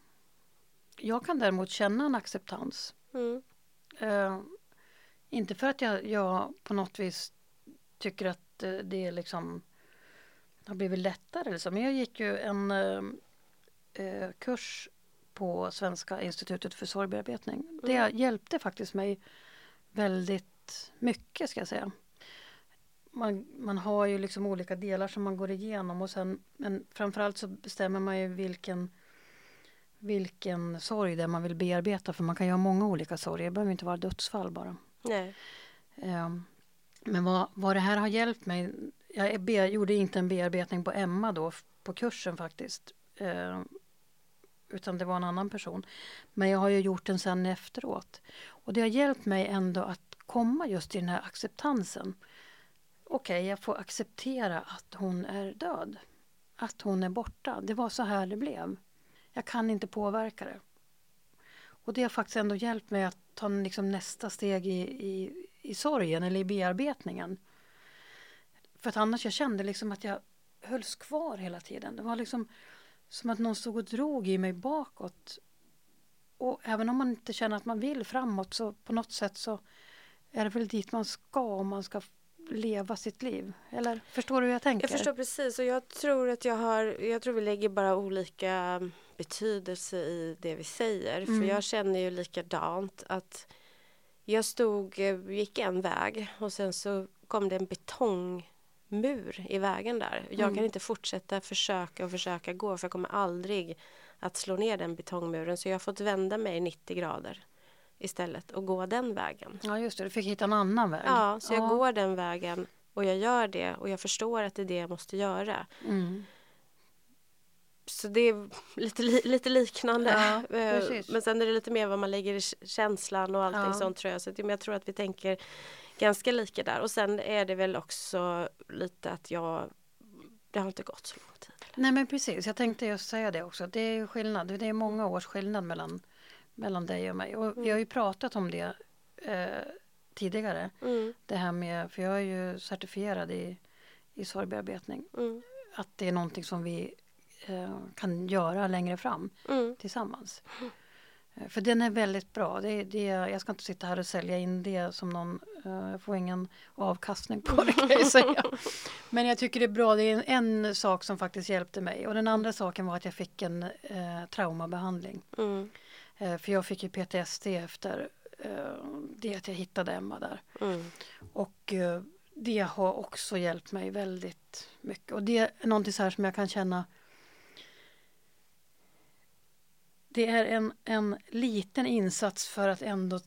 Jag kan däremot känna en acceptans. Mm. Eh, Inte för att jag, jag på något vis tycker att eh, det är liksom har blivit lättare. Men jag gick ju en eh, eh kurs på Svenska institutet för sorgbearbetning. Mm. Det hjälpte faktiskt mig väldigt mycket ska jag säga. Man, man har ju liksom olika delar som man går igenom och sen men framförallt så bestämmer man ju vilken vilken sorg det är man vill bearbeta för man kan ju ha många olika sorger, det behöver inte vara dödsfall bara. Nej. Um, men vad, vad det här har hjälpt mig, jag be, gjorde inte en bearbetning på Emma då på kursen faktiskt. Eh, utan det var en annan person. Men jag har ju gjort den sen efteråt. Och det har hjälpt mig ändå att komma just till den här acceptansen. Okej, okay, jag får acceptera att hon är död. Att hon är borta. Det var så här det blev. Jag kan inte påverka det. Och det har faktiskt ändå hjälpt mig att ta liksom nästa steg i, i, i sorgen eller i bearbetningen. För att annars jag kände liksom att jag hölls kvar hela tiden. Det var liksom som att någon stod och drog i mig bakåt. Och även om man inte känner att man vill framåt så på något sätt så är det väl dit man ska om man ska leva sitt liv. Eller förstår du hur jag tänker? Jag förstår precis och jag tror att jag har, jag tror vi lägger bara olika betydelse i det vi säger. Mm. För jag känner ju likadant att jag stod, gick en väg och sen så kom det en betongmur i vägen där. Jag mm. kan inte fortsätta försöka och försöka gå för jag kommer aldrig att slå ner den betongmuren så jag har fått vända mig 90 grader istället och gå den vägen. Ja just det, du fick hitta en annan väg. Ja, så jag ja. går den vägen och jag gör det och jag förstår att det är det jag måste göra. Mm. Så det är lite, lite liknande. Ja, eh, men sen är det lite mer vad man lägger i känslan och allting ja. sånt tror jag. Så jag tror att vi tänker ganska lika där. Och sen är det väl också lite att jag det har inte gått så lång tid. Nej men precis, jag tänkte just säga det också. Det är skillnad, det är många års skillnad mellan, mellan dig och mig. Och mm. vi har ju pratat om det eh, tidigare. Mm. Det här med, för jag är ju certifierad i, i sorgbearbetning. Mm. Att det är någonting som vi Eh, kan göra längre fram mm. tillsammans. Eh, för den är väldigt bra. Det, det, jag ska inte sitta här och sälja in det som någon, uh, jag får ingen avkastning på det kan jag säga. Men jag tycker det är bra, det är en, en, sak som faktiskt hjälpte mig. Och den andra saken var att jag fick en uh, traumabehandling. Mm. Uh, för jag fick ju PTSD efter det att jag hittade Emma där. Mm. Och det har också hjälpt mig väldigt mycket. Och det är någonting så här som jag kan känna det är en, en liten insats för att ändå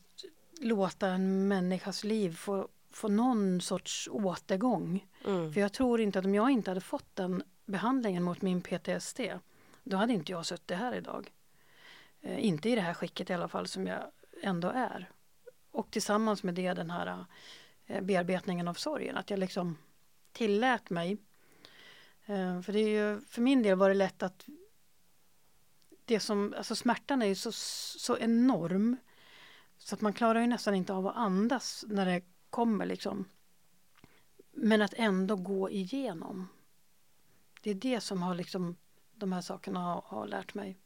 låta en människas liv få, få någon sorts återgång. Mm. För jag tror inte att om jag inte hade fått den behandlingen mot min PTSD, då hade inte jag suttit här idag. Eh, inte i det här skicket i alla fall som jag ändå är. Och tillsammans med det den här eh, bearbetningen av sorgen, att jag liksom tillät mig. Eh, för det är ju, för min del var det lätt att det som, alltså smärtan är ju så, så enorm så att man klarar ju nästan inte av att andas när det kommer liksom. Men att ändå gå igenom. Det är det som har liksom de här sakerna har, har lärt mig.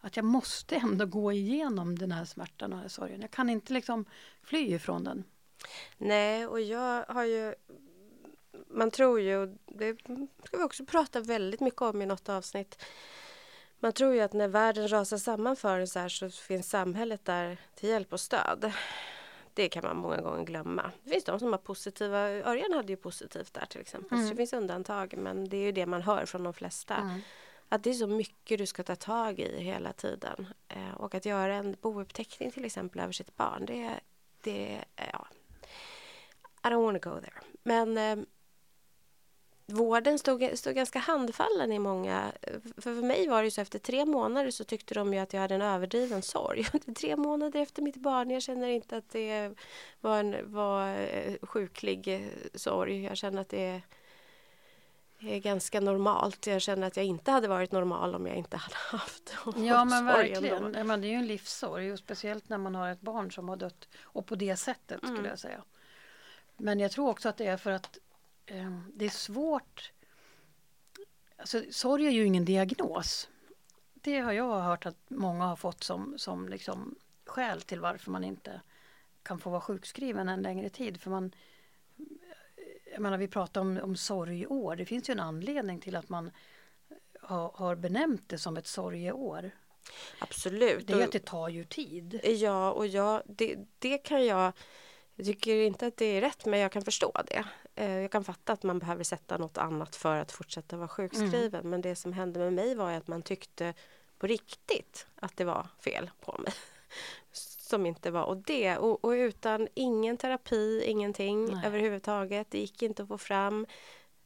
Att jag måste ändå gå igenom den här smärtan och den här sorgen. Jag kan inte liksom fly ifrån den. Nej, och jag har ju man tror ju, och det ska vi också prata väldigt mycket om i något avsnitt, man tror ju att när världen rasar samman för en så här så finns samhället där till hjälp och stöd. Det kan man många gånger glömma. Det finns de som har positiva, Örjan hade ju positivt där till exempel. Mm. Så det finns undantag men det är ju det man hör från de flesta. Mm. Att det är så mycket du ska ta tag i hela tiden. Eh, och att göra en bouppteckning till exempel över sitt barn. Det, det ja. I don't wanna go there. Men eh, vården stod, stod ganska handfallen i många... För, för mig var det så efter tre månader så tyckte de ju att jag hade en överdriven sorg. tre månader efter mitt barn, jag känner inte att det var en var eh, sjuklig eh, sorg. Jag känner att det är ganska normalt. Jag känner att jag inte hade varit normal om jag inte hade haft Ja men verkligen. Men det är ju en livssorg och speciellt när man har ett barn som har dött och på det sättet skulle mm. jag säga. Men jag tror också att det är för att eh, det är svårt. Alltså, sorg är ju ingen diagnos. Det har jag hört att många har fått som, som liksom skäl till varför man inte kan få vara sjukskriven en längre tid. För man, jag menar, vi pratar om, om sorgår. Det finns ju en anledning till att man har, har benämnt det som ett sorgeår. Absolut. Det är att det tar ju tid. Ja, och jag, det, det kan jag... Jag tycker inte att det är rätt, men jag kan förstå det. Eh, jag kan fatta att man behöver sätta något annat för att fortsätta vara sjukskriven. Mm. Men det som hände med mig var att man tyckte på riktigt att det var fel på mig. Som inte var. Och det, och, och utan ingen terapi, ingenting Nej. överhuvudtaget. Det gick inte att få fram.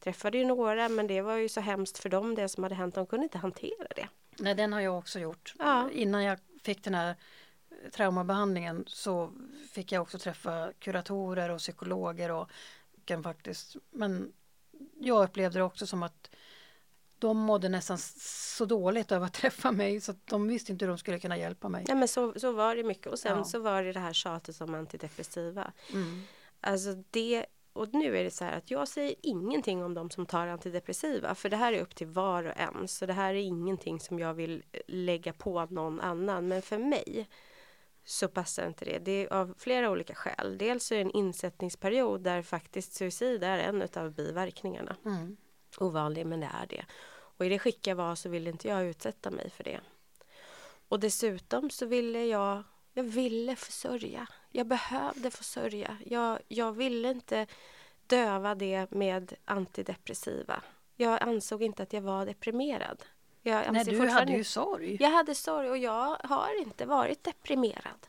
Träffade ju några, men det var ju så hemskt för dem det som hade hänt. De kunde inte hantera det. Nej, den har jag också gjort. Ja. Innan jag fick den här traumabehandlingen så fick jag också träffa kuratorer och psykologer och kan faktiskt, men jag upplevde det också som att de mådde nästan så dåligt över att träffa mig så att de visste inte hur de skulle kunna hjälpa mig. Nej men så, så var det mycket och sen ja. så var det det här tjatet om antidepressiva. Mm. Alltså det och nu är det så här att jag säger ingenting om de som tar antidepressiva för det här är upp till var och en så det här är ingenting som jag vill lägga på någon annan men för mig så passar inte det. Det är av flera olika skäl. Dels är det en insättningsperiod där faktiskt suicid är en av biverkningarna. Mm. Ovanlig men det är det. Och i det skick jag var så ville inte jag utsätta mig för det. Och dessutom så ville jag jag ville försörja. Jag behövde försörja. Jag, jag ville inte döva det med antidepressiva. Jag ansåg inte att jag var deprimerad. Jag Nej, du hade ju sorg. Jag hade sorg och jag har inte varit deprimerad.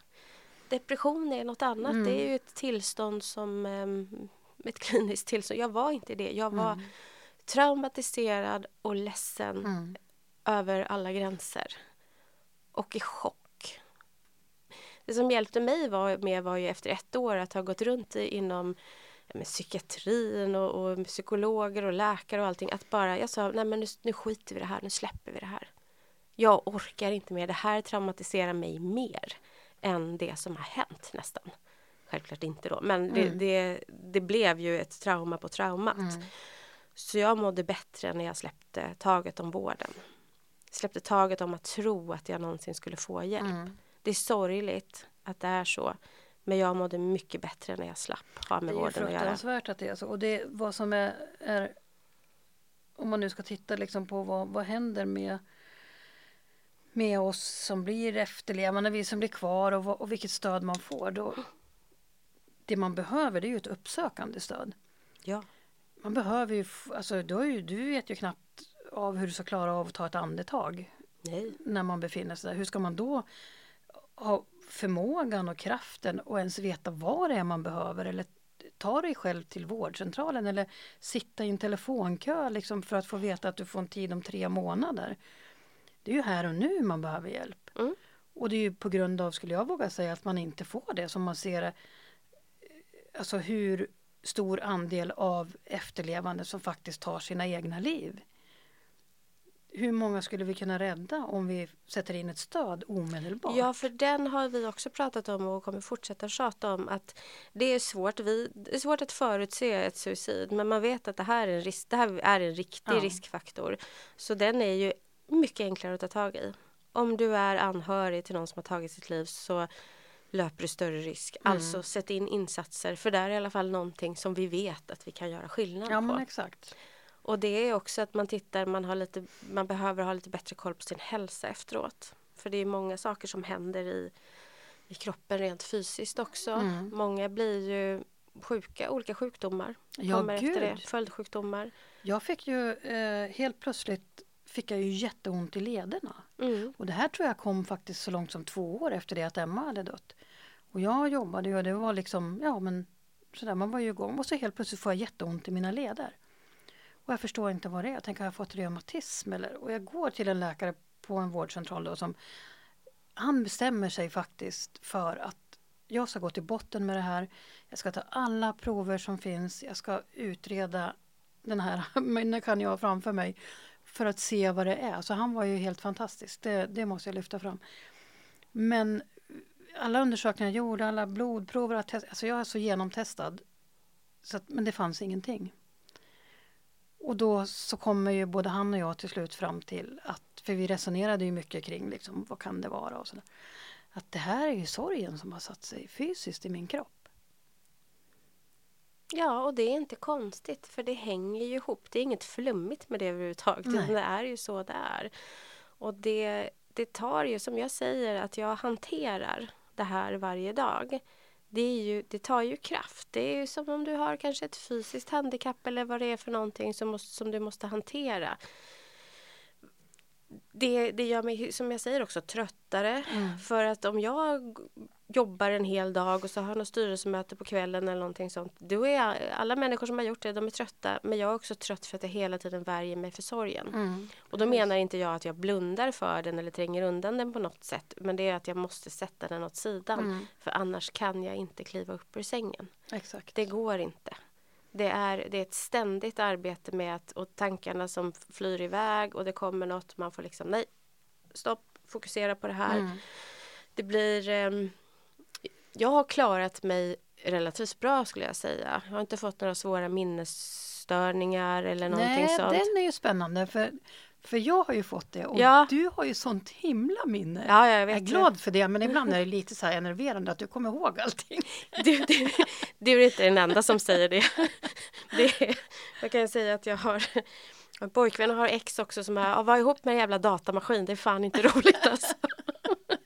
Depression är något annat. Mm. Det är ju ett tillstånd som um, ett kliniskt tillstånd. Jag var inte det. Jag var mm. traumatiserad och ledsen mm. över alla gränser. Och i chock. Det som hjälpte mig var, med var ju efter ett år att ha gått runt inom med psykiatrin och, och, psykologer och läkare och allting. Att bara, jag sa, nej men nu, nu skiter vi det här, nu släpper vi det här. Jag orkar inte mer, det här traumatiserar mig mer än det som har hänt nästan. Självklart inte då, men det, mm. det, det blev ju ett trauma på traumat. Mm. Så jag mådde bättre när jag släppte taget om vården. Släppte taget om att tro att jag någonsin skulle få hjälp. Mm. Det är sorgligt att det är så. Men jag mådde mycket bättre när jag slapp ha med vården att göra. Det är fruktansvärt att det är så. Och det vad som är, är om man nu ska titta liksom på vad, vad händer med med oss som blir efterlevande, vi som blir kvar och, och vilket stöd man får. Då, det man behöver det är ju ett uppsökande stöd. Ja. Man behöver ju, alltså då ju, du vet ju knappt av hur du ska klara av att ta ett andetag. Nej. När man befinner sig där. Hur ska man då ha förmågan och kraften och ens veta vad det är man behöver eller ta dig själv till vårdcentralen eller sitta i en telefonkö liksom för att få veta att du får en tid om tre månader. Det är ju här och nu man behöver hjälp. Mm. Och det är ju på grund av, skulle jag våga säga, att man inte får det som man ser det. Alltså hur stor andel av efterlevande som faktiskt tar sina egna liv hur många skulle vi kunna rädda om vi sätter in ett stöd omedelbart? Ja, för den har vi också pratat om och kommer fortsätta tjata om att det är svårt, vi, det är svårt att förutse ett suicid men man vet att det här är en, risk, det här är en riktig ja. riskfaktor. Så den är ju mycket enklare att ta tag i. Om du är anhörig till någon som har tagit sitt liv så löper du större risk. Mm. Alltså sätt in insatser för det är i alla fall någonting som vi vet att vi kan göra skillnad ja, på. Exakt. Och det är också att man tittar, man, har lite, man behöver ha lite bättre koll på sin hälsa efteråt. För det är många saker som händer i, i kroppen rent fysiskt också. Mm. Många blir ju sjuka, olika sjukdomar ja, kommer gud. efter det. Följdsjukdomar. Jag fick ju eh, helt plötsligt fick jag ju jätteont i lederna. Mm. Och det här tror jag kom faktiskt så långt som två år efter det att Emma hade dött. Och jag jobbade ju och det var liksom, ja men sådär, man var ju igång och så helt plötsligt får jag jätteont i mina leder. Och jag förstår inte vad det är. Jag tänker, har jag fått reumatism? Eller? Och jag går till en läkare på en vårdcentral då som han bestämmer sig faktiskt för att jag ska gå till botten med det här. Jag ska ta alla prover som finns. Jag ska utreda den här människan jag har framför mig för att se vad det är. Så han var ju helt fantastisk. Det, det måste jag lyfta fram. Men alla undersökningar jag gjorde, alla blodprover, alltså jag är så genomtestad. Så att, men det fanns ingenting. Och då så kommer ju både han och jag till slut fram till att, för vi resonerade ju mycket kring liksom, vad kan det vara och sådär. att det här är ju sorgen som har satt sig fysiskt i min kropp. Ja, och det är inte konstigt för det hänger ju ihop. Det är inget flummigt med det överhuvudtaget. Nej. Det är ju så det är. Och det, det tar ju, som jag säger, att jag hanterar det här varje dag. Det, är ju, det tar ju kraft. Det är ju som om du har kanske ett fysiskt handikapp eller vad det är för någonting som, måste, som du måste hantera. Det, det gör mig, som jag säger också, tröttare. För att om jag jobbar en hel dag och så har något styrelsemöte på kvällen eller någonting sånt. Då är alla människor som har gjort det, de är trötta. Men jag är också trött för att jag hela tiden värjer mig för sorgen. Mm. Och då menar inte jag att jag blundar för den eller tränger undan den på något sätt. Men det är att jag måste sätta den åt sidan. Mm. För annars kan jag inte kliva upp ur sängen. Exakt. Det går inte. Det är, det är ett ständigt arbete med att, och tankarna som flyr iväg och det kommer något. Man får liksom, nej, stopp, fokusera på det här. Mm. Det blir... ehm, jag har klarat mig relativt bra skulle jag säga. Jag har inte fått några svåra minnesstörningar eller någonting Nej, sånt. den är ju spännande för, för jag har ju fått det och Ja. du har ju sånt himla minne. Ja, jag jag är glad för det men ibland är det lite så här enerverande att du kommer ihåg allting. Du, du, du är inte den enda som säger det. det är, jag kan säga att jag har en pojkvän har ex också som är, var ihop med en jävla datamaskin. Det är fan inte roligt alltså.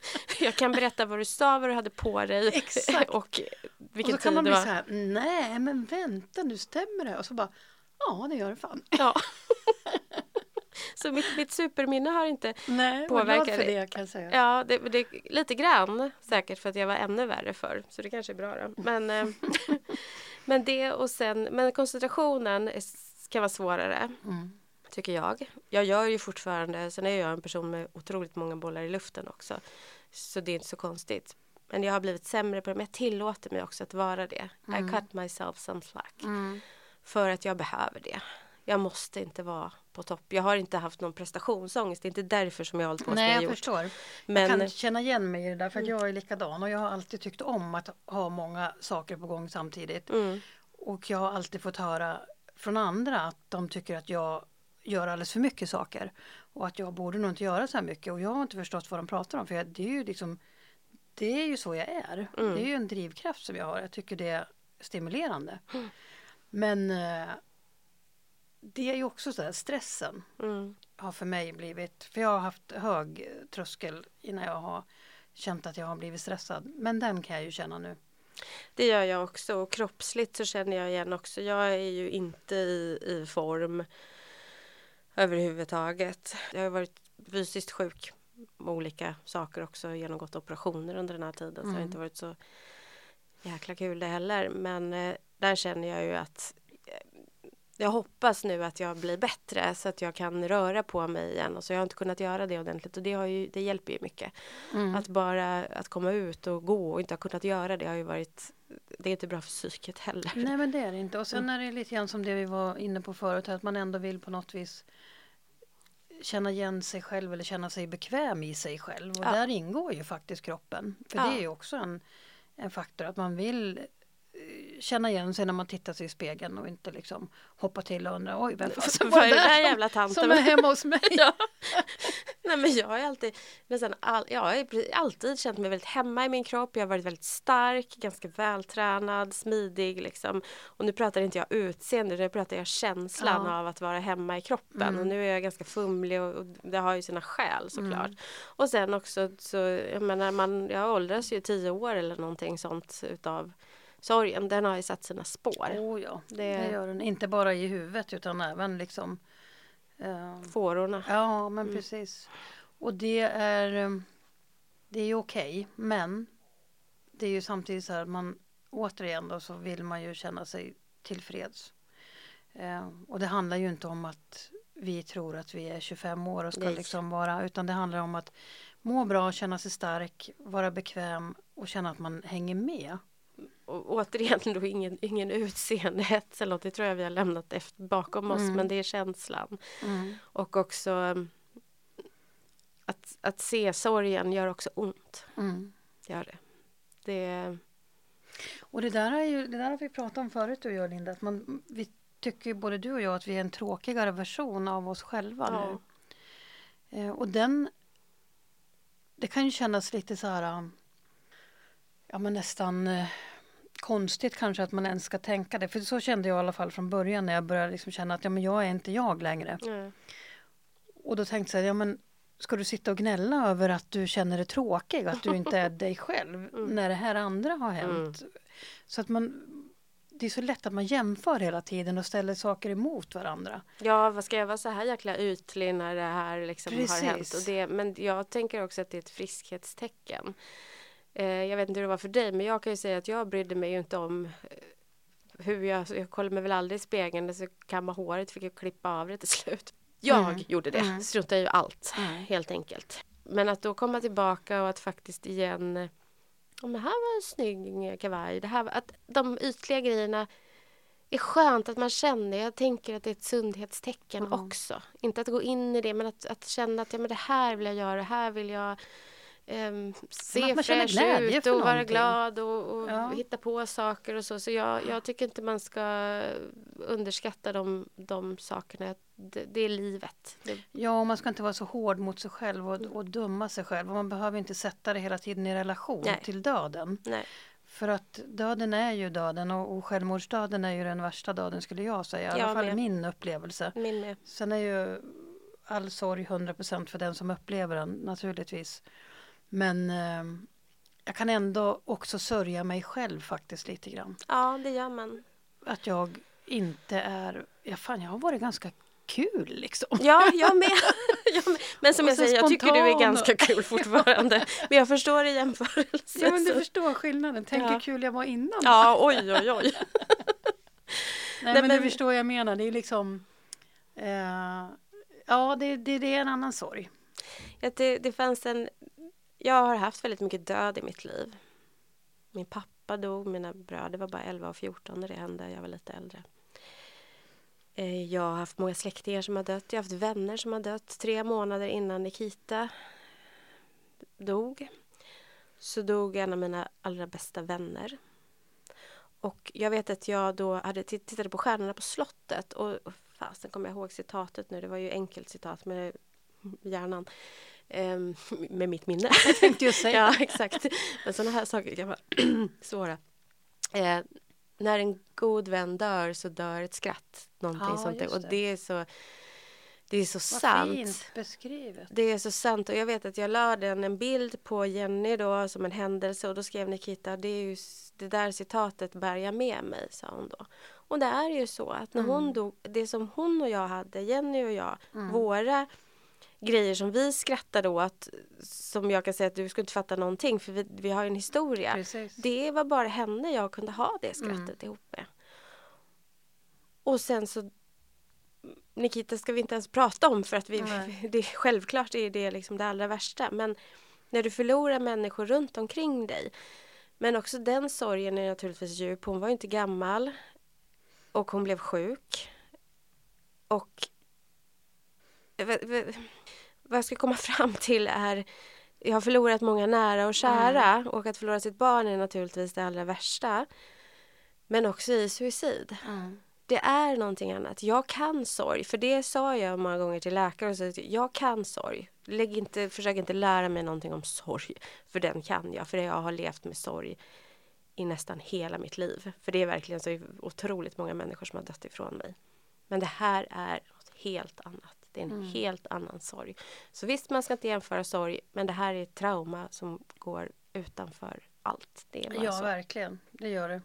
Jag kan berätta vad du sa, vad du hade på dig Exakt. och Och vilken så kan man bli så här, nej men vänta nu stämmer det? Och så bara, ja det gör det fan. Ja. Så mitt, mitt superminne har inte Nej, Påverkar för det. det kan jag säga. Ja, det, det, lite grann säkert för att jag var ännu värre för Så det kanske är bra då. Men, eh, men det och sen, men koncentrationen är- kan vara svårare. Mm. Tycker jag. Jag gör ju fortfarande, sen är jag en person med otroligt många bollar i luften också. Så det är inte så konstigt. Men jag har blivit sämre på det, men jag tillåter mig också att vara det. I cut myself some slack. Mm. För att jag behöver det. Jag måste inte vara på topp. Jag har inte haft någon prestationsångest. Det är inte därför som jag har hållit på som Nej, jag jag gjort. förstår. Men Jag kan känna igen mig i det där för att jag är likadan och jag har alltid tyckt om att ha många saker på gång samtidigt. mm, Och jag har alltid fått höra från andra att de tycker att jag gör alldeles för mycket saker. Och att jag borde nog inte göra så här mycket. Och jag har inte förstått vad de pratar om. För jag, det är ju liksom Det är ju så jag är. Mm. Det är ju en drivkraft som jag har. Jag tycker det är stimulerande. Men eh, det är ju också så här stressen mm, har för mig blivit, för jag har haft hög tröskel innan jag har känt att jag har blivit stressad. Men den kan jag ju känna nu. det gör jag också. Och kroppsligt så känner jag igen också. Jag är ju inte i, i form överhuvudtaget. Jag har varit fysiskt sjuk med olika saker också. Genomgått operationer under den här tiden. Så det har Mm. inte varit så jäkla kul det heller. Men eh, där känner jag ju att eh, jag hoppas nu att jag blir bättre så att jag kan röra på mig igen. Och så jag har inte kunnat göra det ordentligt och det, har ju, det hjälper ju mycket. Mm. Att bara att komma ut och gå och inte ha kunnat göra det har ju varit Det är inte bra för psyket heller. Nej men det är det inte. Och sen är det lite grann som det vi var inne på förut. Att man ändå vill på något vis känna igen sig själv eller känna sig bekväm i sig själv. Och Ja. där ingår ju faktiskt kroppen. För Ja. det är ju också en, en faktor att man vill känna igen sig när man tittar sig i spegeln och inte liksom hoppa till och undra oj vem fasen var det där jävla tanten? som är hemma hos mig? Ja. Nej men jag har alltid, nästan all, jag har alltid känt mig väldigt hemma i min kropp. Jag har varit väldigt stark, ganska vältränad, smidig liksom. Och nu pratar inte jag utseende, nu pratar jag känslan Ja. av att vara hemma i kroppen. Mm. Och nu är jag ganska fumlig och, och det har ju sina skäl såklart. Mm. Och sen också så, jag menar man, jag åldras ju tio år eller någonting sånt utav sorgen. Den har ju satt sina spår. Oh ja, det... Det- gör den. Inte bara i huvudet utan även liksom eh, Fårorna. Ja, men Mm. precis. Och det är eh, Det är ju okej, men det är ju samtidigt så här man återigen då så vill man ju känna sig tillfreds. Eh, och det handlar ju inte om att vi tror att vi är 25 år och ska Nej. liksom vara utan det handlar om att må bra, känna sig stark, vara bekväm och känna att man hänger med. Och återigen då ingen, ingen utseendehets eller något. Det tror jag vi har lämnat efter, bakom oss. Mm. Men det är känslan. Mm. Och också um, att, att se sorgen gör också ont. Mm. Gör det. det Och det där, är ju, det där har vi pratat om förut du och jag Linda. Att man, vi tycker både du och jag att vi är en tråkigare version av oss själva Ja. nu. Eh, och den, det kan ju kännas lite så här, ja men nästan eh, konstigt kanske att man ens ska tänka det. För så kände jag i alla fall från början när jag började liksom känna att ja, men jag är inte jag längre. Mm. Och då tänkte jag, ja men ska du sitta och gnälla över att du känner dig tråkig, att du inte är dig själv Mm. när det här andra har hänt. Så att man, det är så lätt att man jämför hela tiden och ställer saker emot varandra. Ja, vad ska jag vara så här jäkla ytlig när det här liksom har hänt? Och det, men jag tänker också att det är ett friskhetstecken. Eh, jag vet inte hur det var för dig, men jag kan ju säga att jag brydde mig ju inte om eh, hur jag, jag kollade mig väl aldrig i spegeln, så kamma håret, fick jag klippa av det till slut. Jag Mm. gjorde det, Mm. struntade i allt Mm. helt enkelt. Men att då komma tillbaka och att faktiskt igen, eh, om det här var en snygg kavaj, det här att de ytliga grejerna är skönt att man känner. Jag tänker att det är ett sundhetstecken Mm. också. Inte att gå in i det, men att, att känna att ja, men det här vill jag göra, det här vill jag ehm, se man fräsch ut och vara glad och, och Ja. hitta på saker och så. Så jag, jag tycker inte man ska underskatta de, de sakerna. Det, det är livet. Det, Ja, och man ska inte vara så hård mot sig själv och, och döma sig själv. Och man behöver inte sätta det hela tiden i relation Nej. till döden. nej. För att döden är ju döden och, och självmordsdöden är ju den värsta döden skulle jag säga. I alla Jag fall med. min upplevelse. Min med. Sen är ju all sorg 100% för den som upplever den naturligtvis. Men eh, jag kan ändå också sörja mig själv faktiskt lite grann. Ja, det gör man. Att jag inte är, ja fan jag har varit ganska kul liksom. Ja, jag med. jag med. Men som jag säger, jag tycker du är ganska kul fortfarande. Men jag förstår i jämförelse. Ja men du så- förstår skillnaden, tänk Ja. hur kul jag var innan. Ja, oj, oj, oj. Nej, Nej, men, men- du förstår vad jag menar, det är liksom eh, Ja det, det, det är en annan sorg. Att det, det fanns en... Jag har haft väldigt mycket död i mitt liv. Min pappa dog, mina bröder var bara 11 och 14 när det hände. Jag var lite äldre. Eh, jag har haft många släktingar som har dött. Jag har haft vänner som har dött. Tre månader innan Nikita dog så dog en av mina allra bästa vänner. Och jag vet att jag då hade tittade på Stjärnorna på slottet och fasen kommer jag ihåg citatet nu, det var ju enkelt citat med hjärnan. Ehm, med mitt minne. Tänkte jag säga. ja, exakt. Men sådana här saker kan vara svåra. Eh, när en god vän dör så dör ett skratt. Någonting Ja, sånt just Och det. det är så, det är så Vad sant. fint beskrivet. Det är så sant och jag vet att jag la den en bild på Jenny då som en händelse och då skrev Nikita det är ju det där citatet bär jag med mig sa hon då. Och det är ju så att när hon Mm. dog, det som hon och jag hade, Jenny och jag, Mm. våra grejer som vi skrattade åt som jag kan säga att du skulle inte fatta någonting för vi, vi har en historia. Precis. Det var bara henne jag kunde ha det skrattet ihop med. Och sen så Nikita ska vi inte ens prata om för att vi, det, självklart är det liksom det allra värsta. Men när du förlorar människor runt omkring dig. Men också den sorgen är naturligtvis djup. Hon var inte gammal. Och hon blev sjuk. Och vad jag ska komma fram till är jag har förlorat många nära och kära och att förlora sitt barn är naturligtvis det allra värsta. Men också i suicid. Mm. Det är någonting annat. Jag kan sorg, för det sa jag många gånger till läkare. Och så, jag kan sorg. Lägg inte, försök inte lära mig någonting om sorg, för den kan jag. För jag har levt med sorg i nästan hela mitt liv. För det är verkligen så otroligt många människor som har dött ifrån mig. Men det här är något helt annat. Det är en Mm. helt annan sorg. Så visst, man ska inte jämföra sorg, men det här är ett trauma som går utanför allt. Det är Ja, så. verkligen. Det gör det.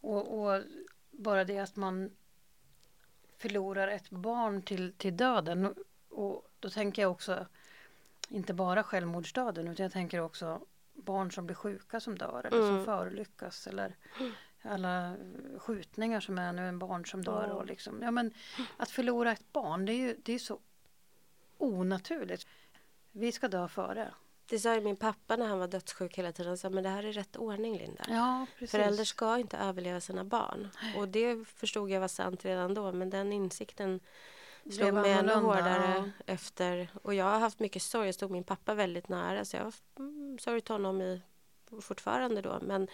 Och, och bara det att man förlorar ett barn till, till döden. Och då tänker jag också inte bara självmordsdöden utan jag tänker också barn som blir sjuka som dör eller som Mm. förolyckas eller alla skjutningar som är nu, en barn som dör. Ja. Och liksom, ja, men att förlora ett barn det är ju det är så onaturligt. Vi ska dö före. Det sa ju min pappa när han var dödssjuk hela tiden. Han sa, men det här är rätt ordning, Linda. Ja, precis. Föräldrar ska inte överleva sina barn. Och det förstod jag var sant redan då. Men den insikten slog mig ännu hårdare efter. Och jag har haft mycket sorg. Jag stod min pappa väldigt nära. Så jag har mm, sörjt honom i, fortfarande då. Men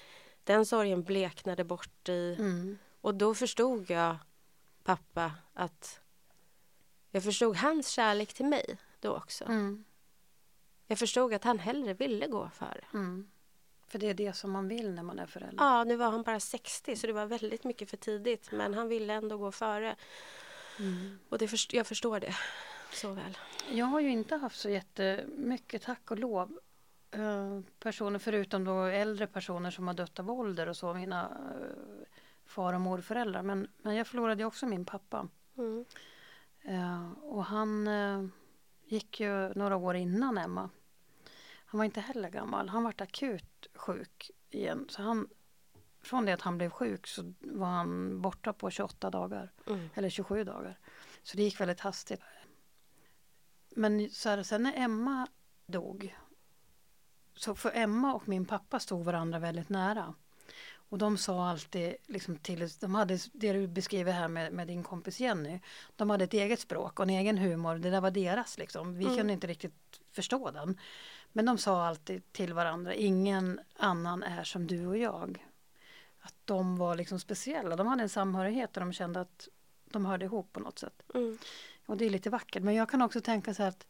den sorgen bleknade bort i... Mm. Och då förstod jag pappa att... Jag förstod hans kärlek till mig då också. Mm. Jag förstod att han hellre ville gå före. Mm. För det är det som man vill när man är förälder. Ja, nu var han bara 60 så det var väldigt mycket för tidigt. Men han ville ändå gå före. Mm. Och det först jag förstår det så väl. Jag har ju inte haft så jättemycket, tack och lov, personer förutom då äldre personer som har dött av ålder och så, mina eh, far och morföräldrar. Men, men jag förlorade också min pappa. Mm. Eh, och han eh, gick ju några år innan Emma. Han var inte heller gammal. Han vart akut sjuk igen. Så han, från det att han blev sjuk så var han borta på 28 dagar. Mm. Eller 27 dagar. Så det gick väldigt hastigt. Men så här, sen när Emma dog. Så för Emma och min pappa stod varandra väldigt nära. Och de sa alltid liksom till, de hade det du beskriver här med, med din kompis Jenny. De hade ett eget språk och en egen humor. Det där var deras liksom. Vi Mm. kunde inte riktigt förstå den. Men de sa alltid till varandra, ingen annan är som du och jag. Att de var liksom speciella. De hade en samhörighet och de kände att de hörde ihop på något sätt. Mm. Och det är lite vackert. Men jag kan också tänka så här att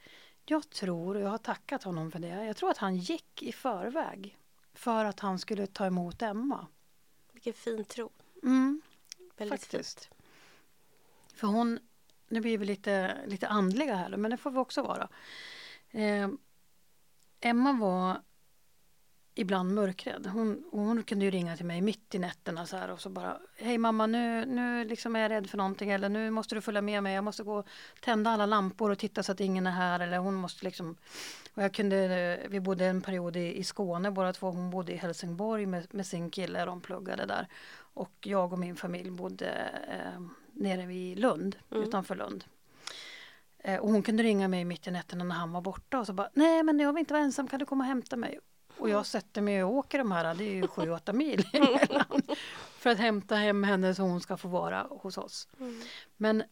jag tror, och jag har tackat honom för det, jag tror att han gick i förväg. För att han skulle ta emot Emma. Vilken fin tro. Mm, Väldigt Faktiskt. fint. för hon, nu blir vi lite, lite andliga här men det får vi också vara. Eh, Emma var ibland mörkrädd. Hon, hon kunde ju ringa till mig mitt i nätterna så här och så bara Hej mamma nu, nu liksom är jag rädd för någonting eller nu måste du följa med mig. Jag måste gå tända alla lampor och titta så att ingen är här eller hon måste liksom och jag kunde, vi bodde en period i, i Skåne båda två. Hon bodde i Helsingborg med, med sin kille, de pluggade där. Och jag och min familj bodde eh, nere vid Lund, Mm. utanför Lund. Eh, och hon kunde ringa mig mitt i nätterna när han var borta och så bara Nej men jag vill inte vara ensam, kan du komma och hämta mig? Och jag sätter mig och åker de här, det är ju 7-8 mil emellan. För att hämta hem henne så hon ska få vara hos oss. Mm. Men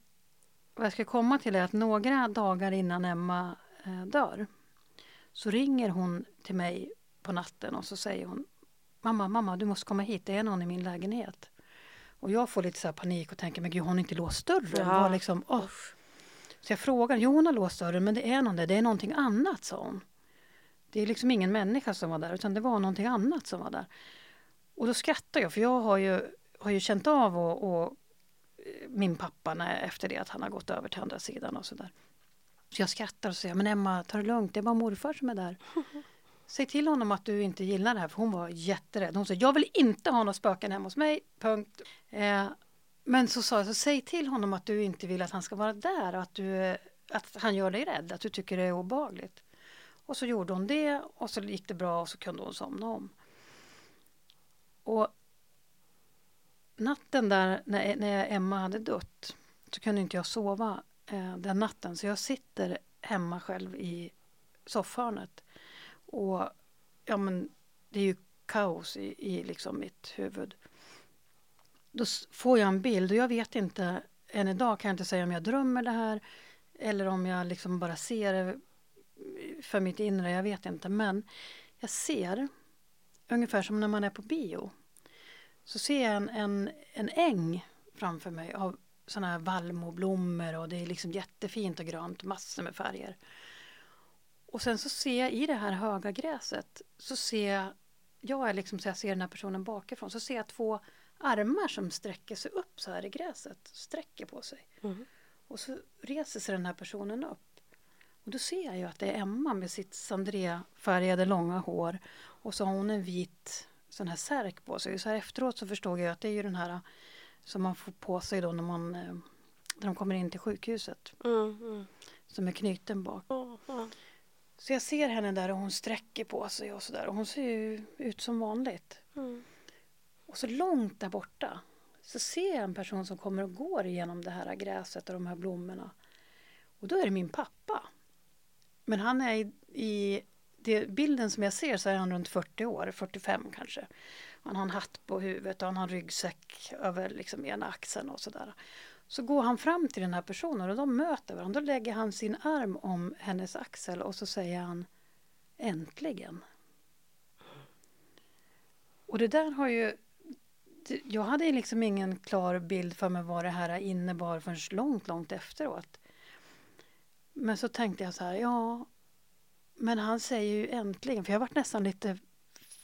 vad jag ska komma till är att några dagar innan Emma eh, dör så ringer hon till mig på natten och så säger hon Mamma, mamma, du måste komma hit, det är någon i min lägenhet. Och jag får lite så här panik och tänker, men gud, har hon inte låst dörren? Ja. Var liksom. Så jag frågar, jo hon har låst dörren, men det är någon där, det är någonting annat, sa hon. Det är liksom ingen människa som var där, utan det var någonting annat som var där. Och då skrattar jag, för jag har ju, har ju känt av och, och eh, min pappa när, efter det att han har gått över till andra sidan och sådär. Så jag skrattar och säger, men Emma, ta det lugnt, det är bara morfar som är där. Säg till honom att du inte gillar det här, för hon var jätterädd. Hon sa, jag vill inte ha några spöken hemma hos mig, punkt. Eh, men så sa jag, så säg till honom att du inte vill att han ska vara där och att, du, att han gör dig rädd, att du tycker det är obehagligt. Och så gjorde hon det och så gick det bra och så kunde hon somna om. Och natten där när, e-, när Emma hade dött så kunde inte jag sova eh, den natten så jag sitter hemma själv i soffhörnet. Och ja men det är ju kaos i, i liksom mitt huvud. Då får jag en bild och jag vet inte, än idag kan jag inte säga om jag drömmer det här eller om jag liksom bara ser det för mitt inre, jag vet inte. Men jag ser, ungefär som när man är på bio, så ser jag en, en, en äng framför mig av sådana här vallmoblommor och det är liksom jättefint och grönt, massor med färger. Och sen så ser jag i det här höga gräset så ser jag, jag är liksom så jag ser den här personen bakifrån, så ser jag två armar som sträcker sig upp så här i gräset, sträcker på sig. Mm. Och så reser sig den här personen upp. Och då ser jag ju att det är Emma med sitt sandré-färgade långa hår. Och så har hon en vit sån här särk på sig. Så här efteråt så förstod jag att det är ju den här som man får på sig då när man eh, när de kommer in till sjukhuset. Mm. Mm. Som är knuten bak. Ja. Så jag ser henne där och hon sträcker på sig och sådär. Och hon ser ju ut som vanligt. Mm. Och så långt där borta så ser jag en person som kommer och går igenom det här gräset och de här blommorna. Och då är det min pappa. Men han är i, i det, bilden som jag ser så är han runt 40 år, 45 kanske. Han har en hatt på huvudet och han har en ryggsäck över liksom ena axeln och sådär. Så går han fram till den här personen och de möter varandra. Då lägger han sin arm om hennes axel och så säger han Äntligen. Och det där har ju jag hade liksom ingen klar bild för mig vad det här innebar förrän långt, långt efteråt. Men så tänkte jag så här, ja, Men han säger ju äntligen, för jag varit nästan lite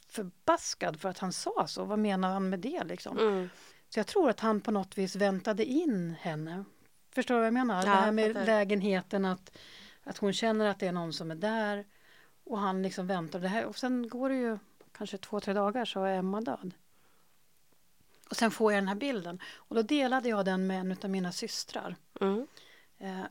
förbaskad för att han sa så. Vad menar han med det liksom? Mm. Så jag tror att han på något vis väntade in henne. Förstår du vad jag menar? Ja, det här med fattar. lägenheten, att, att hon känner att det är någon som är där. Och han liksom väntar. Det här, och sen går det ju kanske två, tre dagar så är Emma död. Och sen får jag den här bilden. Och då delade jag den med en av mina systrar. Mm. Eh,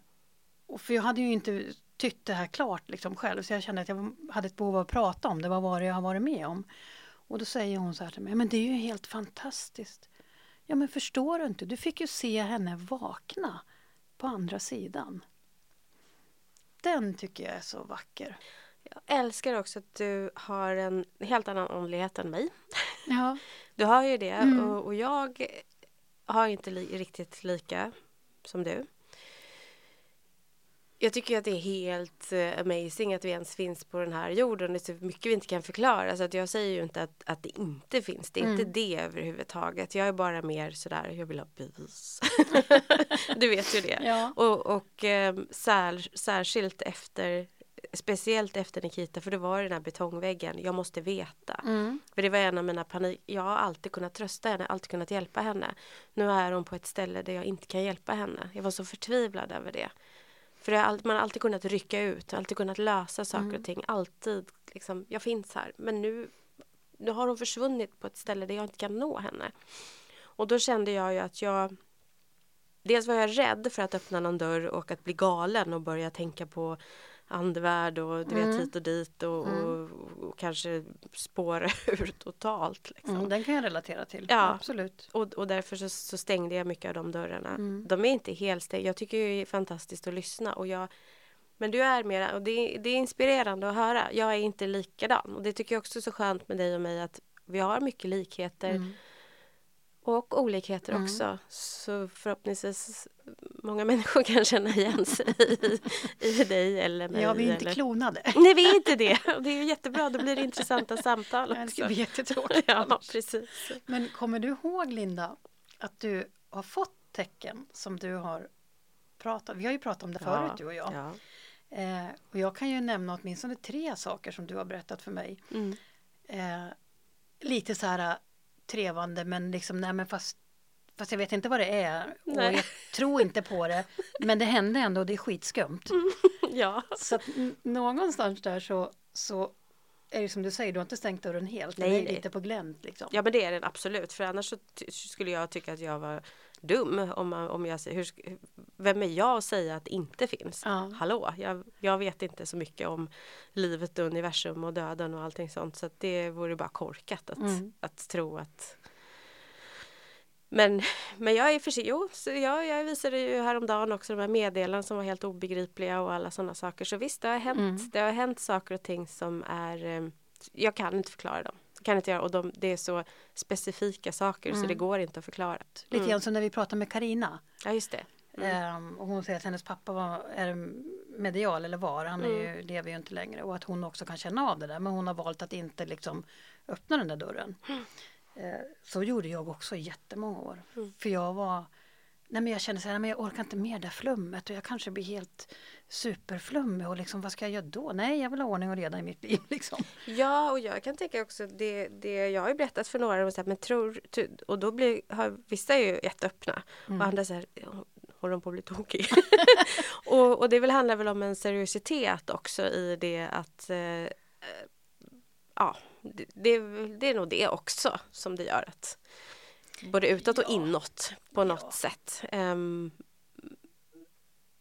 och för jag hade ju inte tyckt det här klart liksom själv. Så jag kände att jag hade ett behov av att prata om det. Vad var det jag har varit med om? Och då säger hon så här till mig. Men det är ju helt fantastiskt. Ja men förstår du inte? Du fick ju se henne vakna på andra sidan. Den tycker jag är så vacker. Jag älskar också att du har en helt annan andlighet än mig. Ja. Du har ju det Mm. och, och jag har inte li riktigt lika som du. Jag tycker att det är helt eh, amazing att vi ens finns på den här jorden. Det är så mycket vi inte kan förklara. Så att jag säger ju inte att, att det inte finns. Det är inte Mm. det överhuvudtaget. Jag är bara mer sådär, jag vill ha bevis. du vet ju det. Ja. Och, och eh, sär, särskilt efter, speciellt efter Nikita, för det var den här betongväggen. Jag måste veta. Mm. För det var en av mina panik. Jag har alltid kunnat trösta henne, alltid kunnat hjälpa henne. Nu är hon på ett ställe där jag inte kan hjälpa henne. Jag var så förtvivlad över det. För all- man har alltid kunnat rycka ut, alltid kunnat lösa saker Mm. och ting. Alltid liksom, jag finns här. Men nu, nu har hon försvunnit på ett ställe där jag inte kan nå henne. Och då kände jag ju att jag Dels var jag rädd för att öppna någon dörr och att bli galen och börja tänka på andevärld och du Mm. vet hit och dit och, Mm. och, och kanske spåra ur totalt. Liksom. Mm, den kan jag relatera till. Ja. Absolut. Och, och därför så, så stängde jag mycket av de dörrarna. Mm. De är inte helt stängda. Jag tycker det är fantastiskt att lyssna. Och jag, men du är mera, och det, är- det är inspirerande att höra. Jag är inte likadan. Och det tycker jag också är så skönt med dig och mig att vi har mycket likheter Mm. Och olikheter Mm. också. Så förhoppningsvis många människor kan känna igen sig i, i dig eller mig. Ja, vi är inte eller... klonade. Nej, vi är inte det. Det är jättebra. Då blir det intressanta samtal Det också. skulle bli jättetråkigt Ja, precis. Men kommer du ihåg Linda att du har fått tecken som du har pratat Vi har ju pratat om det förut du och jag. Ja. Eh, och jag kan ju nämna åtminstone tre saker som du har berättat för mig. Mm. Eh, lite så här trevande men liksom nej men fast Fast jag vet inte vad det är och Nej. jag tror inte på det. Men det hände ändå och det är skitskumt. ja. Så att någonstans där så, så är det som du säger, du har inte stängt dörren helt. Nej, den är nej. lite på glänt liksom. Ja men det är den absolut för annars så skulle jag tycka att jag var dum om, man, om jag säger hur, vem är jag att säga att det inte finns? Ja. Hallå, jag, jag vet inte så mycket om livet och universum och döden och allting sånt så att det vore bara korkat att, Mm. att tro att men, men jag är försiktig. Jo, så jag, jag visade ju häromdagen också de här meddelanden som var helt obegripliga och alla sådana saker. Så visst, det har hänt, Mm. det har hänt saker och ting som är eh, jag kan inte förklara dem. Jag kan inte göra, och de, det är så specifika saker så Mm. det går inte att förklara. Lite Mm. grann som när vi pratade med Karina. Ja, just det. Mm. Ehm, och hon säger att hennes pappa var, är medial eller var, han är Mm. ju, lever ju inte längre. Och att hon också kan känna av det där men hon har valt att inte liksom öppna den där dörren. Mm. Eh, så gjorde jag också i jättemånga år. Mm. För jag var Nej men jag kände så här, men jag orkar inte med det flummet och jag kanske blir helt superflummig och liksom vad ska jag göra då? Nej jag vill ha ordning och reda i mitt liv liksom. Ja, och jag kan tänka också det, det jag har ju berättat för några och, så här, men tror, och då blir, har vissa är ju jätteöppna Mm. och andra så här, håller de på att bli tokig? och, och det väl handlar väl om en seriositet också i det att eh, eh, ja, det, det, det är nog det också som det gör att både utåt och inåt på något Ja. sätt. Ehm,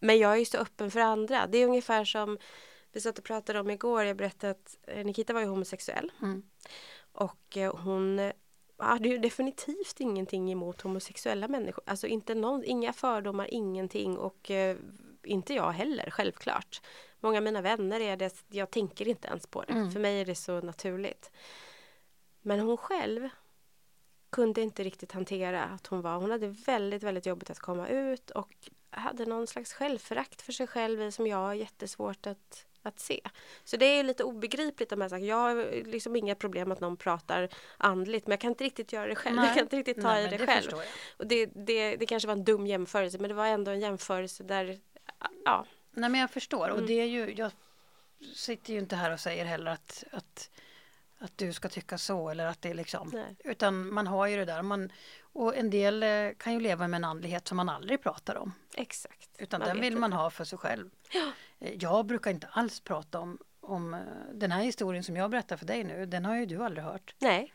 men jag är ju så öppen för andra. Det är ungefär som vi satt och pratade om igår. Jag berättade att eh, Nikita var ju homosexuell Mm. och eh, hon hade ju definitivt ingenting emot homosexuella människor. Alltså inte någon, inga fördomar, ingenting och eh, inte jag heller, självklart. Många av mina vänner är det, jag tänker inte ens på det. Mm. För mig är det så naturligt. Men hon själv kunde inte riktigt hantera att hon var, hon hade väldigt, väldigt jobbigt att komma ut och hade någon slags självförakt för sig själv i som jag har jättesvårt att, att se. Så det är lite obegripligt om jag sagt. Jag har liksom inga problem att någon pratar andligt men jag kan inte riktigt göra det själv. Nej. Jag kan inte riktigt ta Nej, i men det, själv. Och det, det, det kanske var en dum jämförelse men det var ändå en jämförelse där, ja, Nej men jag förstår och Mm. det är ju, jag sitter ju inte här och säger heller att, att, att du ska tycka så eller att det är liksom. Nej. Utan man har ju det där. Man, och en del eh, kan ju leva med en andlighet som man aldrig pratar om. Exakt. Utan Man den vill man inte. ha för sig själv. Ja. Eh, Jag brukar inte alls prata om, om eh, den här historien som jag berättar för dig nu. Den har ju du aldrig hört. Nej,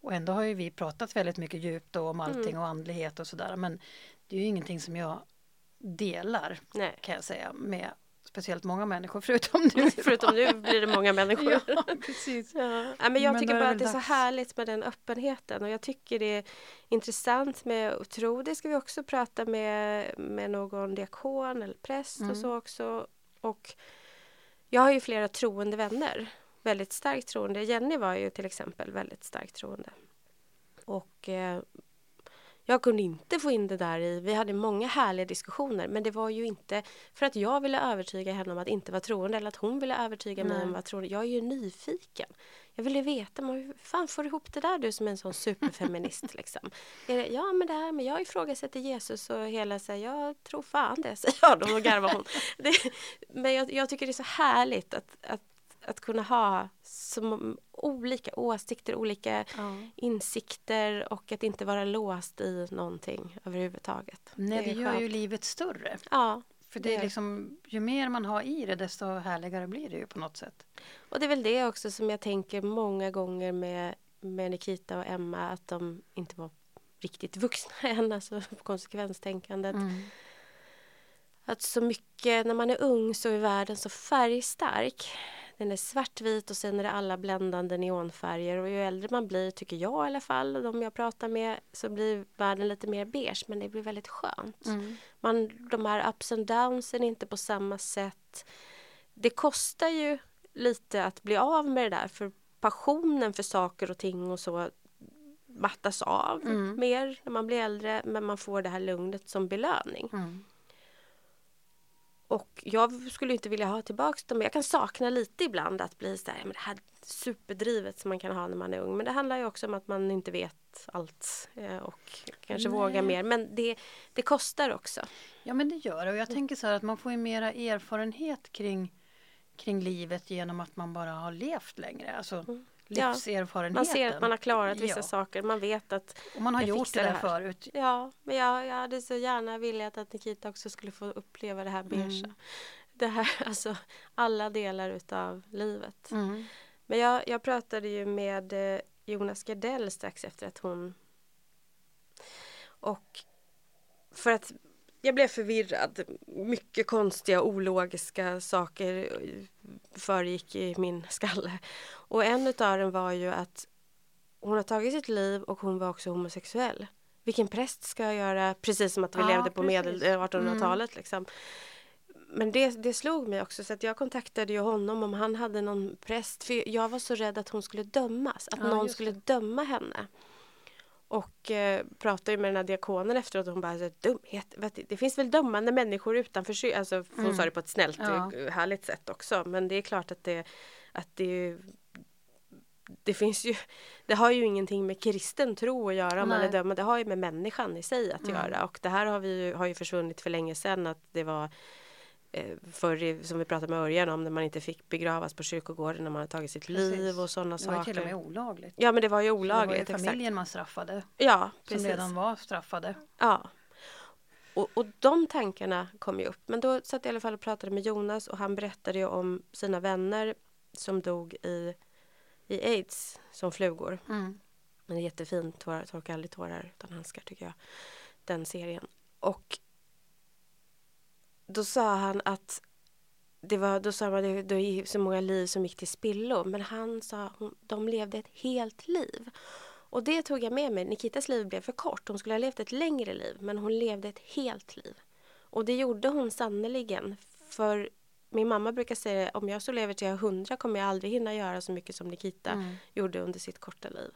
Och ändå har ju vi pratat väldigt mycket djupt om allting Mm. och andlighet och sådär. Men det är ju ingenting som jag delar nej. kan jag säga med speciellt många människor förutom du. Förutom nu blir det många människor. Ja, precis. Ja. Ja, men jag Men tycker bara det att det är så härligt med den öppenheten och jag tycker det är intressant med tro. Det ska vi också prata med, med någon diakon eller präst Mm. och så också. Och jag har ju flera troende vänner. Väldigt starkt troende. Jenny var ju till exempel väldigt starkt troende. Och eh, jag kunde inte få in det där i, vi hade många härliga diskussioner men det var ju inte för att jag ville övertyga henne om att inte vara troende eller att hon ville övertyga mig om att vara troende. Jag är ju nyfiken. Jag ville veta, hur fan får du ihop det där du som är en sån superfeminist liksom? Det, ja men det här, men jag ifrågasätter Jesus och hela säger jag tror fan det, säger jag då och garvar hon. Det, men jag, jag tycker det är så härligt att, att, att kunna ha så olika åsikter, olika Ja. insikter och att inte vara låst i någonting överhuvudtaget. Nej, det, är gör ju skönt. livet större. Ja, För det Det är- liksom, ju mer man har i det desto härligare blir det ju på något sätt. och det är väl det också som jag tänker många gånger med, med Nikita och Emma att de inte var riktigt vuxna än, alltså konsekvenstänkandet. Mm. Att så mycket, när man är ung så är världen så färgstark. Den är svartvit och sen är det alla bländande neonfärger och ju äldre man blir, tycker jag i alla fall, och de jag pratar med, så blir världen lite mer beige men det blir väldigt skönt. Mm. Man, de här ups and downs är inte på samma sätt. Det kostar ju lite att bli av med det där för passionen för saker och ting och så mattas av Mm. mer när man blir äldre men man får det här lugnet som belöning. Mm. Och jag skulle inte vilja ha tillbaka dem. Jag kan sakna lite ibland att bli så här, men det här superdrivet som man kan ha när man är ung. Men det handlar ju också om att man inte vet allt eh, och kanske Nej. vågar mer. Men det, det kostar också. Ja men det gör det och jag tänker så här att man får ju mera erfarenhet kring, kring livet genom att man bara har levt längre. Alltså Mm. Livserfarenheten. Man ser att man har klarat vissa Ja. saker. Man vet att Och man har gjort det det här. förut. ja, men jag, jag hade så gärna velat att Nikita också skulle få uppleva det här beigea. Mm. Det här, alltså alla delar utav livet. Mm. Men jag, jag pratade ju med eh, Jonas Gardell strax efter att hon... Och för att jag blev förvirrad. Mycket konstiga, ologiska saker föregick i min skalle. Och en utav dem var ju att hon har tagit sitt liv och hon var också homosexuell. Vilken präst ska jag göra? Precis som att vi Ja, levde på medel, eh, 1800-talet. Liksom. Men det, det slog mig också så att jag kontaktade ju honom om han hade någon präst. För jag var så rädd att hon skulle dömas. Att Ja, någon skulle döma henne. Och eh, pratade ju med den här diakonen efteråt och hon bara, så, här, dumhet, det finns väl dömande människor utanför sy-" Alltså hon Mm. sa det på ett snällt, Ja. härligt sätt också. Men det är klart att det, att det det finns ju, det har ju ingenting med kristen tro att göra om man Nej. är dömande. Det har ju med människan i sig att Mm. göra. Och det här har, vi ju, har ju försvunnit för länge sedan att det var förr, i- som vi pratade med Örjan om, när man inte fick begravas på kyrkogården när man tagit sitt Precis. liv och sådana Det var ju till och saker. med olagligt. Ja men det var ju Det var ju olagligt. exakt. familjen man straffade. Ja, Som precis. redan var straffade. Ja. Och, och de tankarna kom ju upp. Men då satt jag i alla fall och pratade med Jonas och han berättade ju om sina vänner som dog i, i aids som flugor. Mm. Men det är jättefint, tårar, torka aldrig tårar utan handskar tycker jag. Den serien. Och då sa han att det var, då sa man det, det är så många liv som gick till spillo. Men han sa hon, de levde ett helt liv. Och det tog jag med mig. Nikitas liv blev för kort. Hon skulle ha levt ett längre liv. Men hon levde ett helt liv. Och det gjorde hon sannoliken. För min mamma brukar säga om jag så lever till jag är hundra kommer jag aldrig hinna göra så mycket som Nikita Mm. gjorde under sitt korta liv.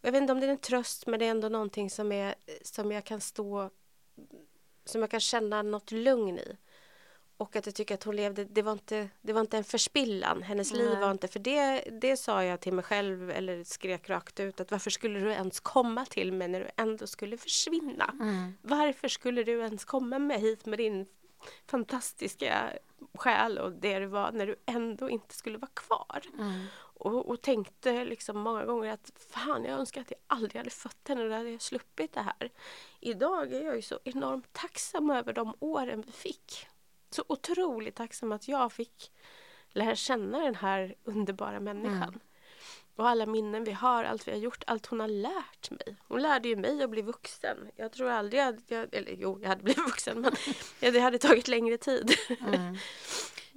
Jag vet inte om det är en tröst men det är ändå någonting som, är, som jag kan stå som jag kan känna något lugn i. Och att jag tycker att hon levde, det var inte, det var inte en förspillan. Hennes liv Nej. var inte, för det, det sa jag till mig själv eller skrek rakt ut att varför skulle du ens komma till mig när du ändå skulle försvinna? Mm. Varför skulle du ens komma med hit med din fantastiska själ och det du var när du ändå inte skulle vara kvar. Mm. Och, och tänkte liksom många gånger att fan jag önskar att jag aldrig hade fött henne, då hade jag sluppit det här. Idag är jag ju så enormt tacksam över de åren vi fick. Så otroligt tacksam att jag fick lära känna den här underbara människan. Mm. Och alla minnen vi har, allt vi har gjort, allt hon har lärt mig. Hon lärde ju mig att bli vuxen. Jag tror aldrig jag, jag eller jo, jag hade blivit vuxen men det hade tagit längre tid. Mm.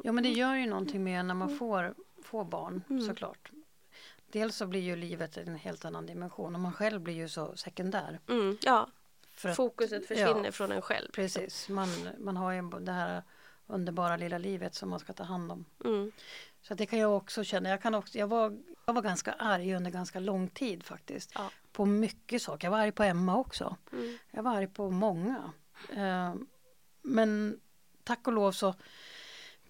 Ja men det gör ju någonting med när man får, får barn Mm. såklart. Dels så blir ju livet en helt annan dimension och man själv blir ju så sekundär. Mm, ja, För att- fokuset försvinner ja, från en själv. Precis, man, man har ju det här underbara lilla livet som man ska ta hand om. Mm, Så det kan jag också känna. Jag, kan också, jag, var, jag var ganska arg under ganska lång tid faktiskt. Ja. På mycket saker. Jag var arg på Emma också. mm, Jag var arg på många. Eh, men tack och lov så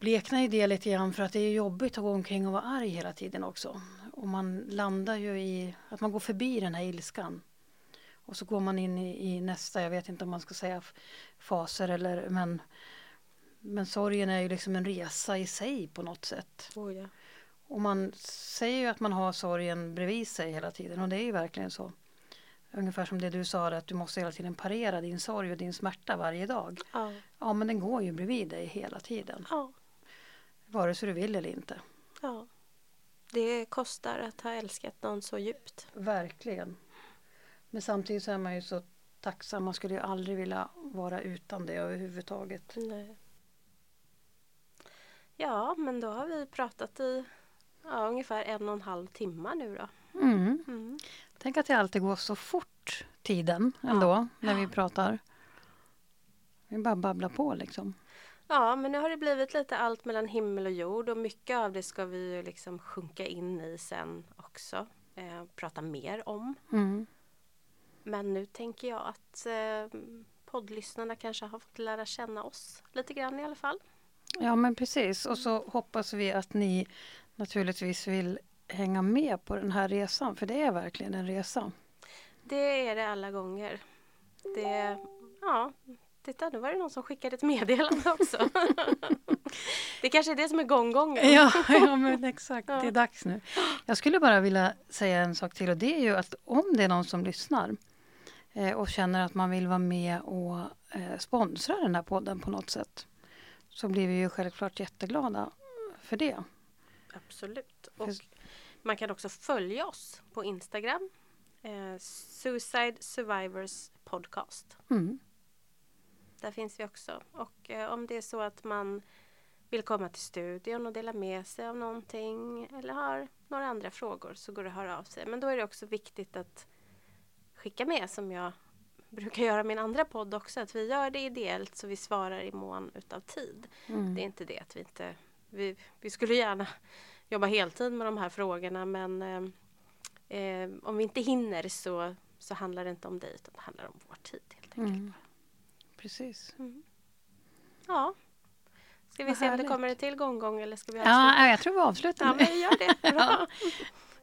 bleknar ju det lite grann för att det är jobbigt att gå omkring och vara arg hela tiden också. Och man landar ju i att man går förbi den här ilskan. Och så går man in i, i nästa, jag vet inte om man ska säga faser eller men men sorgen är ju liksom en resa i sig på något sätt. oh, ja. Och man säger ju att man har sorgen bredvid sig hela tiden och det är ju verkligen så. Ungefär som det du sa att du måste hela tiden parera din sorg och din smärta varje dag. Ja, Ja men den går ju bredvid dig hela tiden. ja, Vare sig du vill eller inte. ja. Det kostar att ha älskat någon så djupt. Verkligen. Men samtidigt så är man ju så tacksam. Man skulle ju aldrig vilja vara utan det överhuvudtaget. Nej. Ja, men då har vi pratat i ja, ungefär en och en halv timme nu då. Mm. Mm. Tänk att det alltid går så fort tiden ändå när vi pratar. Vi bara babblar på liksom. Ja, men nu har det blivit lite allt mellan himmel och jord och mycket av det ska vi ju liksom sjunka in i sen också. Eh, prata mer om. Mm. Men nu tänker jag att eh, poddlyssnarna kanske har fått lära känna oss lite grann i alla fall. Ja men precis och så hoppas vi att ni naturligtvis vill hänga med på den här resan för det är verkligen en resa. Det är det alla gånger. Det, ja, titta nu var det någon som skickade ett meddelande också. det kanske är det som är gånggången. Ja, ja men exakt, Ja. det är dags nu. Jag skulle bara vilja säga en sak till och det är ju att om det är någon som lyssnar eh, och känner att man vill vara med och eh, sponsra den här podden på något sätt så blir vi ju självklart jätteglada för det. Absolut. Och man kan också följa oss på Instagram. Eh, Suicide Survivors Podcast. Mm. Där finns vi också. Och eh, om det är så att man vill komma till studion och dela med sig av någonting eller har några andra frågor så går det att höra av sig. Men då är det också viktigt att skicka med som jag brukar göra min andra podd också. Att vi gör det ideellt så vi svarar i mån utav tid. Mm. Det är inte det att vi inte... Vi, vi skulle gärna jobba heltid med de här frågorna men eh, eh, om vi inte hinner så, så handlar det inte om dig utan det handlar om vår tid helt enkelt. Mm. Precis. Ja. Ska vi Vad se om det härligt. kommer en till gång eller ska vi avsluta? Ja, jag tror vi avslutar Ja, men vi gör det. Bra.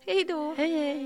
Hej då! Hej hej!